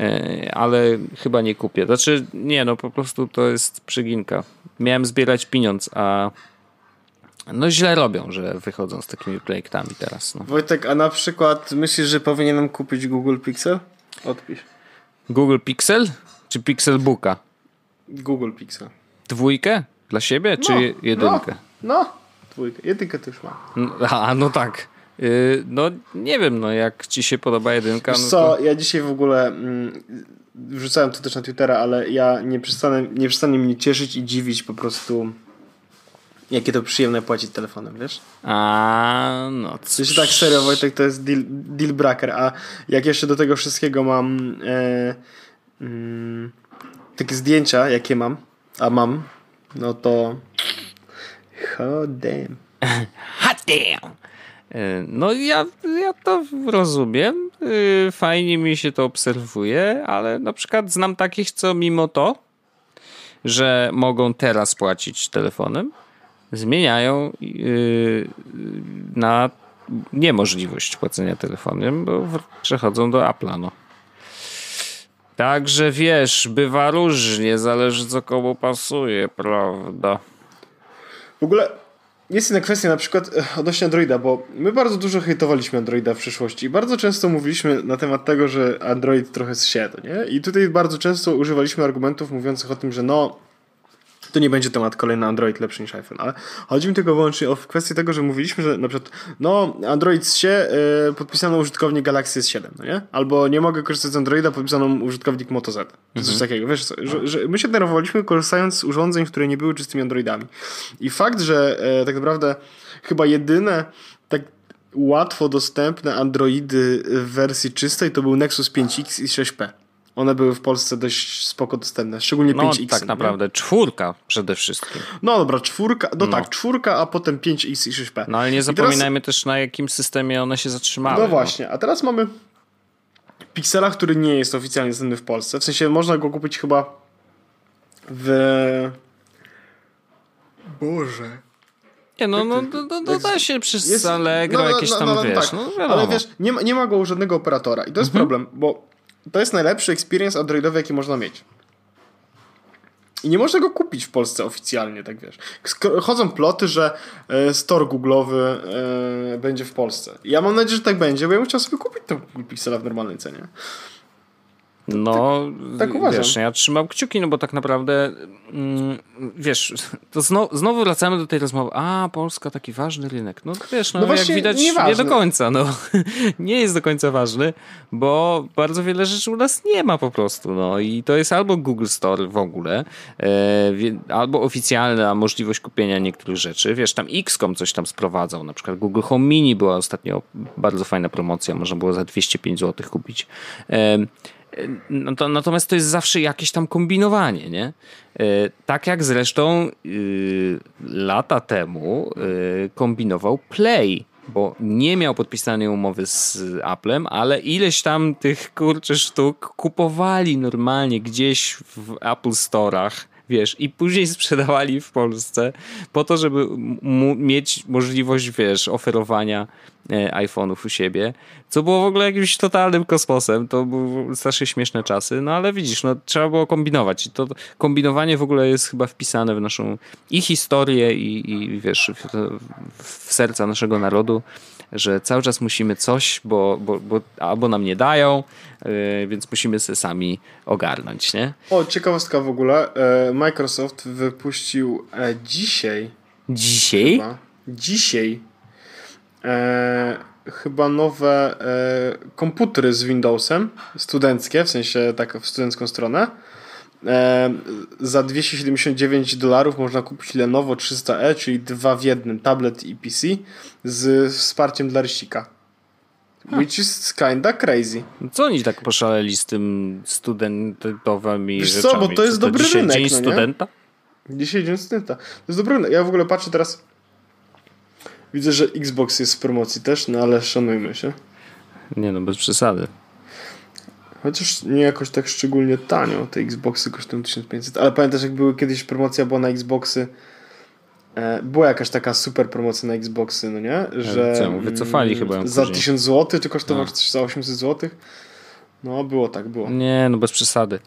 [SPEAKER 2] e, ale chyba nie kupię. Znaczy, nie, no po prostu to jest przyginka. Miałem zbierać pieniądz, a no źle robią, że wychodzą z takimi projektami teraz. No.
[SPEAKER 1] Wojtek, a na przykład myślisz, że powinienem kupić Google Pixel? Odpisz.
[SPEAKER 2] Google Pixel czy Pixelbooka?
[SPEAKER 1] Google Pixel.
[SPEAKER 2] Dwójkę? Dla siebie, czy no, jedynkę?
[SPEAKER 1] No, no, dwójkę. Jedynkę to już mam.
[SPEAKER 2] No, a, no tak. Yy, no nie wiem, no jak ci się podoba jedynka.
[SPEAKER 1] Wiesz
[SPEAKER 2] no
[SPEAKER 1] co,
[SPEAKER 2] to...
[SPEAKER 1] ja dzisiaj w ogóle mm, wrzucałem to też na Twittera, ale ja nie przestanę, nie przestanę mnie cieszyć i dziwić po prostu jakie to przyjemne płacić telefonem, wiesz?
[SPEAKER 2] A, no
[SPEAKER 1] co. się tak serio, Wojtek, to jest deal, deal breaker, a jak jeszcze do tego wszystkiego mam e, mm, takie zdjęcia, jakie mam, a mam, no to hot damn.
[SPEAKER 2] hot damn! E, no ja, ja to rozumiem, e, fajnie mi się to obserwuje, ale na przykład znam takich, co mimo to, że mogą teraz płacić telefonem, zmieniają yy, na niemożliwość płacenia telefonem, bo przechodzą do Apple'a. Także wiesz, bywa różnie, zależy co komu pasuje, prawda?
[SPEAKER 1] W ogóle jest inna kwestia na przykład e, odnośnie Androida, bo my bardzo dużo hejtowaliśmy Androida w przyszłości i bardzo często mówiliśmy na temat tego, że Android trochę zsiadł, nie? I tutaj bardzo często używaliśmy argumentów mówiących o tym, że no to nie będzie temat kolejny Android lepszy niż iPhone, ale chodzi mi tylko wyłącznie o kwestię tego, że mówiliśmy, że na przykład no Android się yy, podpisano użytkownik Galaxy S7, no nie? Albo nie mogę korzystać z Androida, podpisano użytkownik Moto Z. Mhm. Coś takiego, wiesz, że, że, my się denerwowaliśmy korzystając z urządzeń, które nie były czystymi Androidami. I fakt, że yy, tak naprawdę chyba jedyne tak łatwo dostępne Androidy w wersji czystej to był Nexus 5X i 6P. One były w Polsce dość spoko dostępne, szczególnie
[SPEAKER 2] no,
[SPEAKER 1] 5X.
[SPEAKER 2] tak naprawdę, nie? czwórka przede wszystkim.
[SPEAKER 1] No dobra, czwórka, no, no. tak, czwórka, a potem 5X i 6P.
[SPEAKER 2] No ale nie zapominajmy teraz... też na jakim systemie one się zatrzymały.
[SPEAKER 1] No, no. właśnie, a teraz mamy Pixela, który nie jest oficjalnie dostępny w Polsce. W sensie można go kupić chyba w... Boże...
[SPEAKER 2] Nie, no, no, no, no, no da się przez jest, Allegro no, no, jakieś tam, no, no, wiesz, tak. no.
[SPEAKER 1] Ale wiesz, nie ma, nie ma go u żadnego operatora i to jest mhm. problem, bo to jest najlepszy experience androidowy, jaki można mieć. I nie można go kupić w Polsce oficjalnie, tak wiesz. Chodzą ploty, że e, store google'owy e, będzie w Polsce. Ja mam nadzieję, że tak będzie, bo ja bym chciał sobie kupić tego Pixela w normalnej cenie.
[SPEAKER 2] No, tak, tak uważam. wiesz, ja trzymam kciuki, no bo tak naprawdę, mm, wiesz, to znowu, znowu wracamy do tej rozmowy. A, Polska taki ważny rynek. No wiesz, no, no jak widać nie, nie, do końca, no. [LAUGHS] nie jest do końca ważny, bo bardzo wiele rzeczy u nas nie ma po prostu, no i to jest albo Google Store w ogóle, e, albo oficjalna możliwość kupienia niektórych rzeczy. Wiesz, tam XCOM coś tam sprowadzał, na przykład Google Home Mini była ostatnio bardzo fajna promocja, można było za 205 zł kupić. E, natomiast to jest zawsze jakieś tam kombinowanie, nie? E, tak jak zresztą yy, lata temu yy, kombinował Play, bo nie miał podpisanej umowy z Applem, ale ileś tam tych kurczę sztuk kupowali normalnie gdzieś w Apple Store'ach wiesz, i później [LAUGHS] sprzedawali w Polsce po to, żeby mieć możliwość, wiesz, oferowania e, iPhone'ów u siebie, co było w ogóle jakimś totalnym kosmosem, to były strasznie śmieszne czasy, no ale widzisz, no trzeba było kombinować. I to kombinowanie w ogóle jest chyba wpisane w naszą i historię i, i wiesz, w, w serca naszego narodu, że cały czas musimy coś, bo, bo, bo albo nam nie dają, yy, więc musimy sobie sami ogarnąć, nie?
[SPEAKER 1] O, ciekawostka w ogóle. E, Microsoft wypuścił e, dzisiaj.
[SPEAKER 2] Dzisiaj?
[SPEAKER 1] Chyba, dzisiaj. E, chyba nowe e, komputery z Windowsem, studenckie, w sensie tak w studencką stronę E, za 279 dolarów można kupić Lenovo 300e, czyli dwa w jednym, tablet i PC z wsparciem dla rysika. Which is kinda crazy.
[SPEAKER 2] Co oni tak poszaleli z tym studentowymi
[SPEAKER 1] Wiesz
[SPEAKER 2] rzeczami?
[SPEAKER 1] co, bo to jest
[SPEAKER 2] co,
[SPEAKER 1] dobry
[SPEAKER 2] dzisiaj
[SPEAKER 1] rynek.
[SPEAKER 2] Dzień
[SPEAKER 1] no
[SPEAKER 2] studenta?
[SPEAKER 1] Dzisiaj dzień studenta. To jest dobry rynek. Ja w ogóle patrzę teraz widzę, że Xbox jest w promocji też, no ale szanujmy się.
[SPEAKER 2] Nie no, bez przesady.
[SPEAKER 1] Chociaż nie jakoś tak szczególnie tanio. Te Xboxy kosztują 1500. Ale pamiętasz, jak były kiedyś promocja była na Xboxy. E, była jakaś taka super promocja na Xboxy, no nie? Że
[SPEAKER 2] Co, wycofali mm, chyba
[SPEAKER 1] Za 1000 zł, czy kosztowało coś za 800 zł. No, było tak, było.
[SPEAKER 2] Nie, no bez przesady.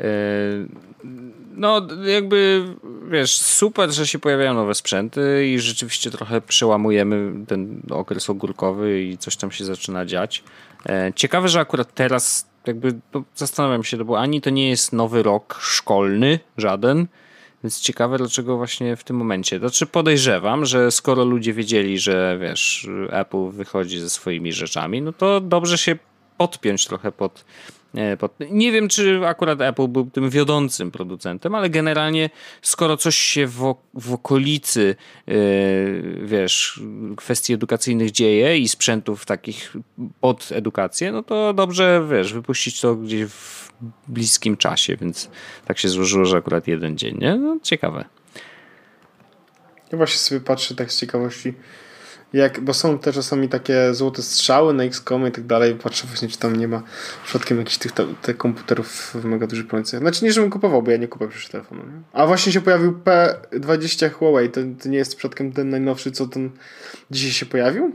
[SPEAKER 2] E, no, jakby, wiesz, super, że się pojawiają nowe sprzęty i rzeczywiście trochę przełamujemy ten okres ogórkowy i coś tam się zaczyna dziać. E, ciekawe, że akurat teraz jakby no, zastanawiam się, bo ani to nie jest nowy rok szkolny, żaden, Więc ciekawe, dlaczego właśnie w tym momencie. Znaczy podejrzewam, że skoro ludzie wiedzieli, że wiesz, Apple wychodzi ze swoimi rzeczami, no to dobrze się podpiąć trochę pod... Nie wiem, czy akurat Apple był tym wiodącym producentem, ale generalnie skoro coś się w, w okolicy, yy, wiesz, kwestii edukacyjnych dzieje i sprzętów takich pod edukację, no to dobrze, wiesz, wypuścić to gdzieś w bliskim czasie, więc tak się złożyło, że akurat jeden dzień, nie? No, ciekawe.
[SPEAKER 1] Ja właśnie sobie patrzę tak z ciekawości, jak, bo są też czasami takie złote strzały na XCOM i tak dalej. Patrzę właśnie, czy tam nie ma przypadkiem jakichś tych, tych komputerów w mega dużych procencie. Znaczy nie, żebym kupował, bo ja nie kupuję przecież telefonu. Nie? A właśnie się pojawił P20 Huawei. To, to nie jest przypadkiem ten najnowszy, co ten dzisiaj się pojawił?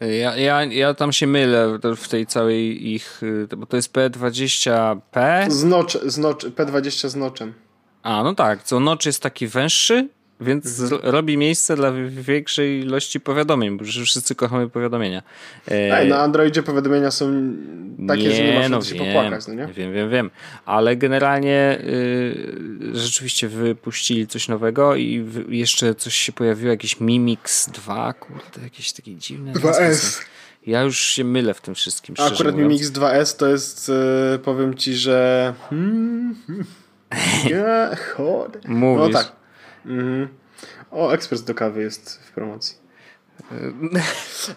[SPEAKER 2] Ja, ja, ja tam się mylę w tej całej ich, bo to jest P20P.
[SPEAKER 1] Z notch, z notch, P20 z notchem.
[SPEAKER 2] A, no tak, co notch jest taki węższy, więc robi miejsce dla większej ilości powiadomień, bo wszyscy kochamy powiadomienia.
[SPEAKER 1] E... Ej, na Androidzie powiadomienia są takie, nie, że nie można no się wiem, popłakać, no nie?
[SPEAKER 2] Wiem, wiem, wiem. Ale generalnie y, rzeczywiście wypuścili coś nowego i w, jeszcze coś się pojawiło, jakiś Mimix 2, kurde, jakieś takie dziwne.
[SPEAKER 1] 2S.
[SPEAKER 2] Ja już się mylę w tym wszystkim,
[SPEAKER 1] Akurat
[SPEAKER 2] mówiąc.
[SPEAKER 1] Mimix 2S to jest, y, powiem ci, że... Hmm, hmm. [LAUGHS] Yeah,
[SPEAKER 2] Mówisz.
[SPEAKER 1] No tak. Mhm. O, ekspres do kawy jest w promocji.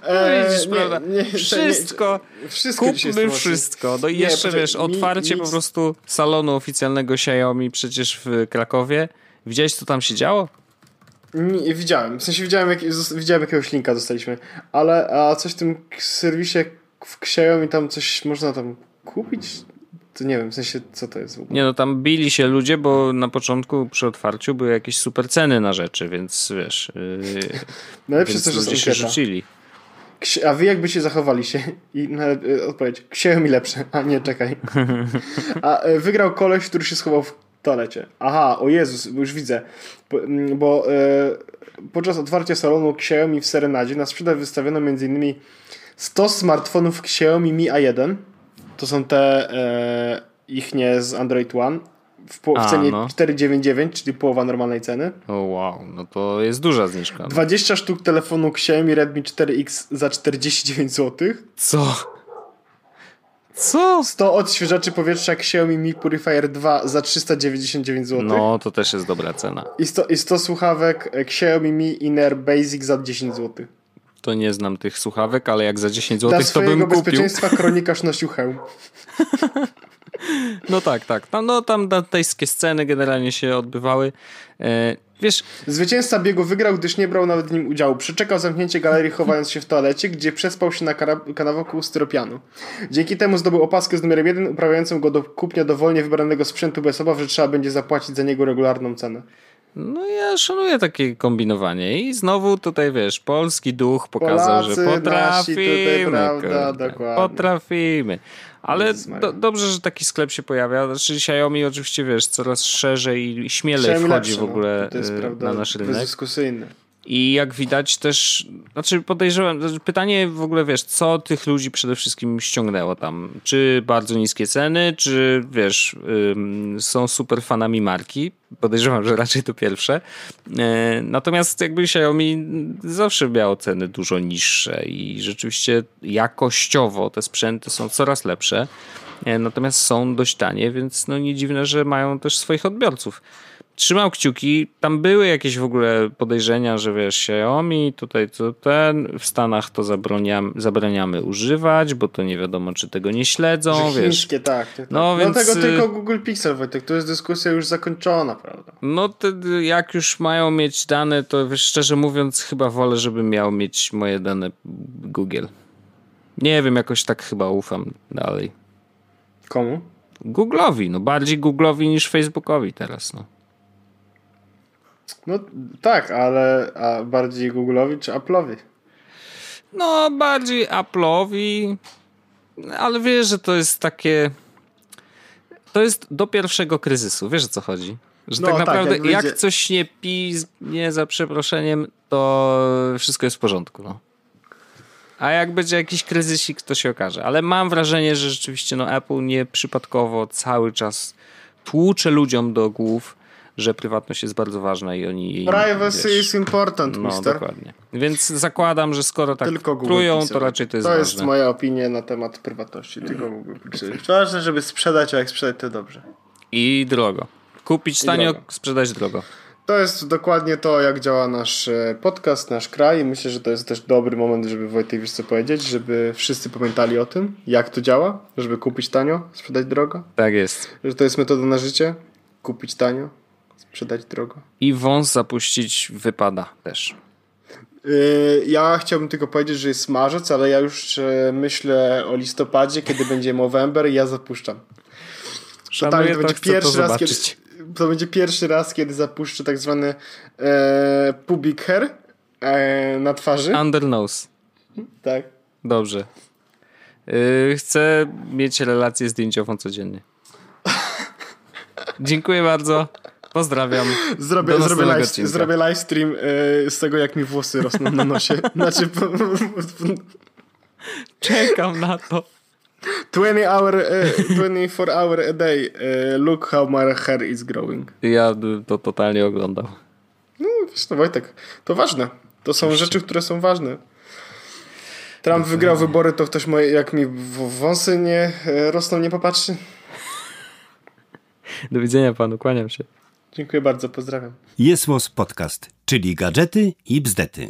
[SPEAKER 2] E, widzisz, prawda? Nie, nie, wszystko. Nie, wszystko kupmy wszystko. No i nie, jeszcze wiesz, otwarcie mi, po prostu salonu oficjalnego Xiaomi przecież w Krakowie. Widziałeś, co tam się działo?
[SPEAKER 1] Nie, widziałem. W sensie widziałem, jak, widziałem jakiegoś linka dostaliśmy. Ale a coś w tym serwisie w Xiaomi tam coś można tam kupić? To nie wiem, w sensie co to jest w ogóle.
[SPEAKER 2] Nie no, tam bili się ludzie, bo na początku przy otwarciu były jakieś super ceny na rzeczy, więc wiesz... Yy,
[SPEAKER 1] Najlepsze jest to, że ludzie się rzucili. A wy jakby się zachowali się [LAUGHS] i y, odpowiedź, mi lepsze, [LAUGHS] a nie czekaj. [LAUGHS] A y, wygrał koleś, który się schował w toalecie. Aha, o Jezus, już widzę. Bo, bo y, podczas otwarcia salonu Xiaomi w Serenadzie na sprzedaż wystawiono m.in. 100 smartfonów Xiaomi Mi A1 to są te e, ich nie z Android One w, po, w cenie no. 499, czyli połowa normalnej ceny.
[SPEAKER 2] O wow, no to jest duża zniżka.
[SPEAKER 1] 20 sztuk telefonu Xiaomi Redmi 4X za 49 zł.
[SPEAKER 2] Co? Co?
[SPEAKER 1] 100 odświeżaczy powietrza Xiaomi Mi Purifier 2 za 399 zł.
[SPEAKER 2] No, to też jest dobra cena.
[SPEAKER 1] I 100, i 100 słuchawek Xiaomi Mi Inner Basic za 10 zł.
[SPEAKER 2] To nie znam tych słuchawek, ale jak za 10 zł to bym kupił.
[SPEAKER 1] Dla bezpieczeństwa kronikarz nosił hełm. [LAUGHS]
[SPEAKER 2] No tak, tak. Tam, no, tam dantejskie sceny generalnie się odbywały. E, wiesz...
[SPEAKER 1] Zwycięzca biegu wygrał, gdyż nie brał nawet w nim udziału. Przeczekał zamknięcie galerii, chowając się w toalecie, gdzie przespał się na kanawku styropianu. Dzięki temu zdobył opaskę z numerem 1, uprawiającą go do kupnia dowolnie wybranego sprzętu bez obaw, że trzeba będzie zapłacić za niego regularną cenę.
[SPEAKER 2] No ja szanuję takie kombinowanie i znowu tutaj wiesz, polski duch pokazał,
[SPEAKER 1] Polacy,
[SPEAKER 2] że potrafimy.
[SPEAKER 1] Tutaj, prawda.
[SPEAKER 2] Potrafimy. Ale do, dobrze, że taki sklep się pojawia. Znaczy Xiaomi oczywiście wiesz, coraz szerzej i śmielej Xiaomi wchodzi lepsze, w ogóle no. jest, prawda, na nasz rynek.
[SPEAKER 1] Bezdyskusyjne.
[SPEAKER 2] I jak widać też, znaczy podejrzewam, znaczy pytanie w ogóle wiesz, co tych ludzi przede wszystkim ściągnęło tam? Czy bardzo niskie ceny, czy wiesz, ym, są super fanami marki? Podejrzewam, że raczej to pierwsze. E, natomiast jakby Xiaomi zawsze miało ceny dużo niższe i rzeczywiście jakościowo te sprzęty są coraz lepsze. E, natomiast są dość tanie, więc no nie dziwne, że mają też swoich odbiorców trzymał kciuki. Tam były jakieś w ogóle podejrzenia, że wiesz, Xiaomi, tutaj to ten, w Stanach to zabraniamy, zabraniamy używać, bo to nie wiadomo, czy tego nie śledzą.
[SPEAKER 1] Że
[SPEAKER 2] wiesz.
[SPEAKER 1] Chińskie, tak. tak. No, no więc... tego tylko Google Pixel, Wojtek, to jest dyskusja już zakończona, prawda?
[SPEAKER 2] No to jak już mają mieć dane, to wiesz, szczerze mówiąc chyba wolę, żeby miał mieć moje dane Google. Nie wiem, jakoś tak chyba ufam dalej.
[SPEAKER 1] Komu?
[SPEAKER 2] Google'owi, no bardziej Google'owi niż Facebookowi teraz, no.
[SPEAKER 1] No tak, ale a bardziej Google'owi czy Apple'owi?
[SPEAKER 2] No, bardziej Apple'owi, ale wiesz, że to jest takie. To jest do pierwszego kryzysu, wiesz o co chodzi? Że no, tak naprawdę tak, jak, jak coś nie nie za przeproszeniem, to wszystko jest w porządku. No. A jak będzie jakiś kryzysik, to się okaże. Ale mam wrażenie, że rzeczywiście no, Apple nie przypadkowo cały czas tłucze ludziom do głów, że prywatność jest bardzo ważna i oni jej...
[SPEAKER 1] Privacy
[SPEAKER 2] wiesz,
[SPEAKER 1] is important,
[SPEAKER 2] No,
[SPEAKER 1] mister.
[SPEAKER 2] dokładnie. Więc zakładam, że skoro tak
[SPEAKER 1] Tylko Google
[SPEAKER 2] trują,
[SPEAKER 1] Pixel.
[SPEAKER 2] to raczej to jest
[SPEAKER 1] To
[SPEAKER 2] ważne.
[SPEAKER 1] jest moja opinia na temat prywatności. Tylko Google Pixel. Ważne, żeby sprzedać, a jak sprzedać, to dobrze.
[SPEAKER 2] I drogo. Kupić tanio,
[SPEAKER 1] drogo.
[SPEAKER 2] sprzedać drogo.
[SPEAKER 1] To jest dokładnie to, jak działa nasz e, podcast, nasz kraj. I myślę, że to jest też dobry moment, żeby Wojtek wiesz co powiedzieć, żeby wszyscy pamiętali o tym, jak to działa, żeby kupić tanio, sprzedać drogo.
[SPEAKER 2] Tak jest.
[SPEAKER 1] Że to jest metoda na życie. Kupić tanio, sprzedać drogo.
[SPEAKER 2] I wąs zapuścić wypada też.
[SPEAKER 1] Yy, Ja chciałbym tylko powiedzieć, że jest marzec, ale ja już e, myślę o listopadzie, kiedy [LAUGHS] będzie Movember i ja zapuszczam. To
[SPEAKER 2] to,
[SPEAKER 1] będzie pierwszy
[SPEAKER 2] to
[SPEAKER 1] raz, kiedy, to będzie pierwszy raz, kiedy zapuszczę tak zwany e, pubic hair e, na twarzy.
[SPEAKER 2] Under nose.
[SPEAKER 1] Tak.
[SPEAKER 2] Dobrze. Yy, chcę mieć relację zdjęciową codziennie. [LAUGHS] Dziękuję bardzo. Pozdrawiam.
[SPEAKER 1] Zrobię, zrobię, live, zrobię live stream e, z tego, jak mi włosy rosną na nosie. [LAUGHS] Znaczy,
[SPEAKER 2] Czekam na to.
[SPEAKER 1] 20 hour, e, 24 hour a day. E, look how my hair is growing.
[SPEAKER 2] Ja bym to totalnie oglądał.
[SPEAKER 1] No, wiesz to Wojtek, to ważne. To są rzeczy, które są ważne. Trump wygrał wybory, to ktoś moje, jak mi wąsy nie e, rosną, nie popatrzy.
[SPEAKER 2] Do widzenia panu, kłaniam się.
[SPEAKER 1] Dziękuję bardzo, pozdrawiam.
[SPEAKER 3] Jest Podcast, czyli gadżety i bzdety.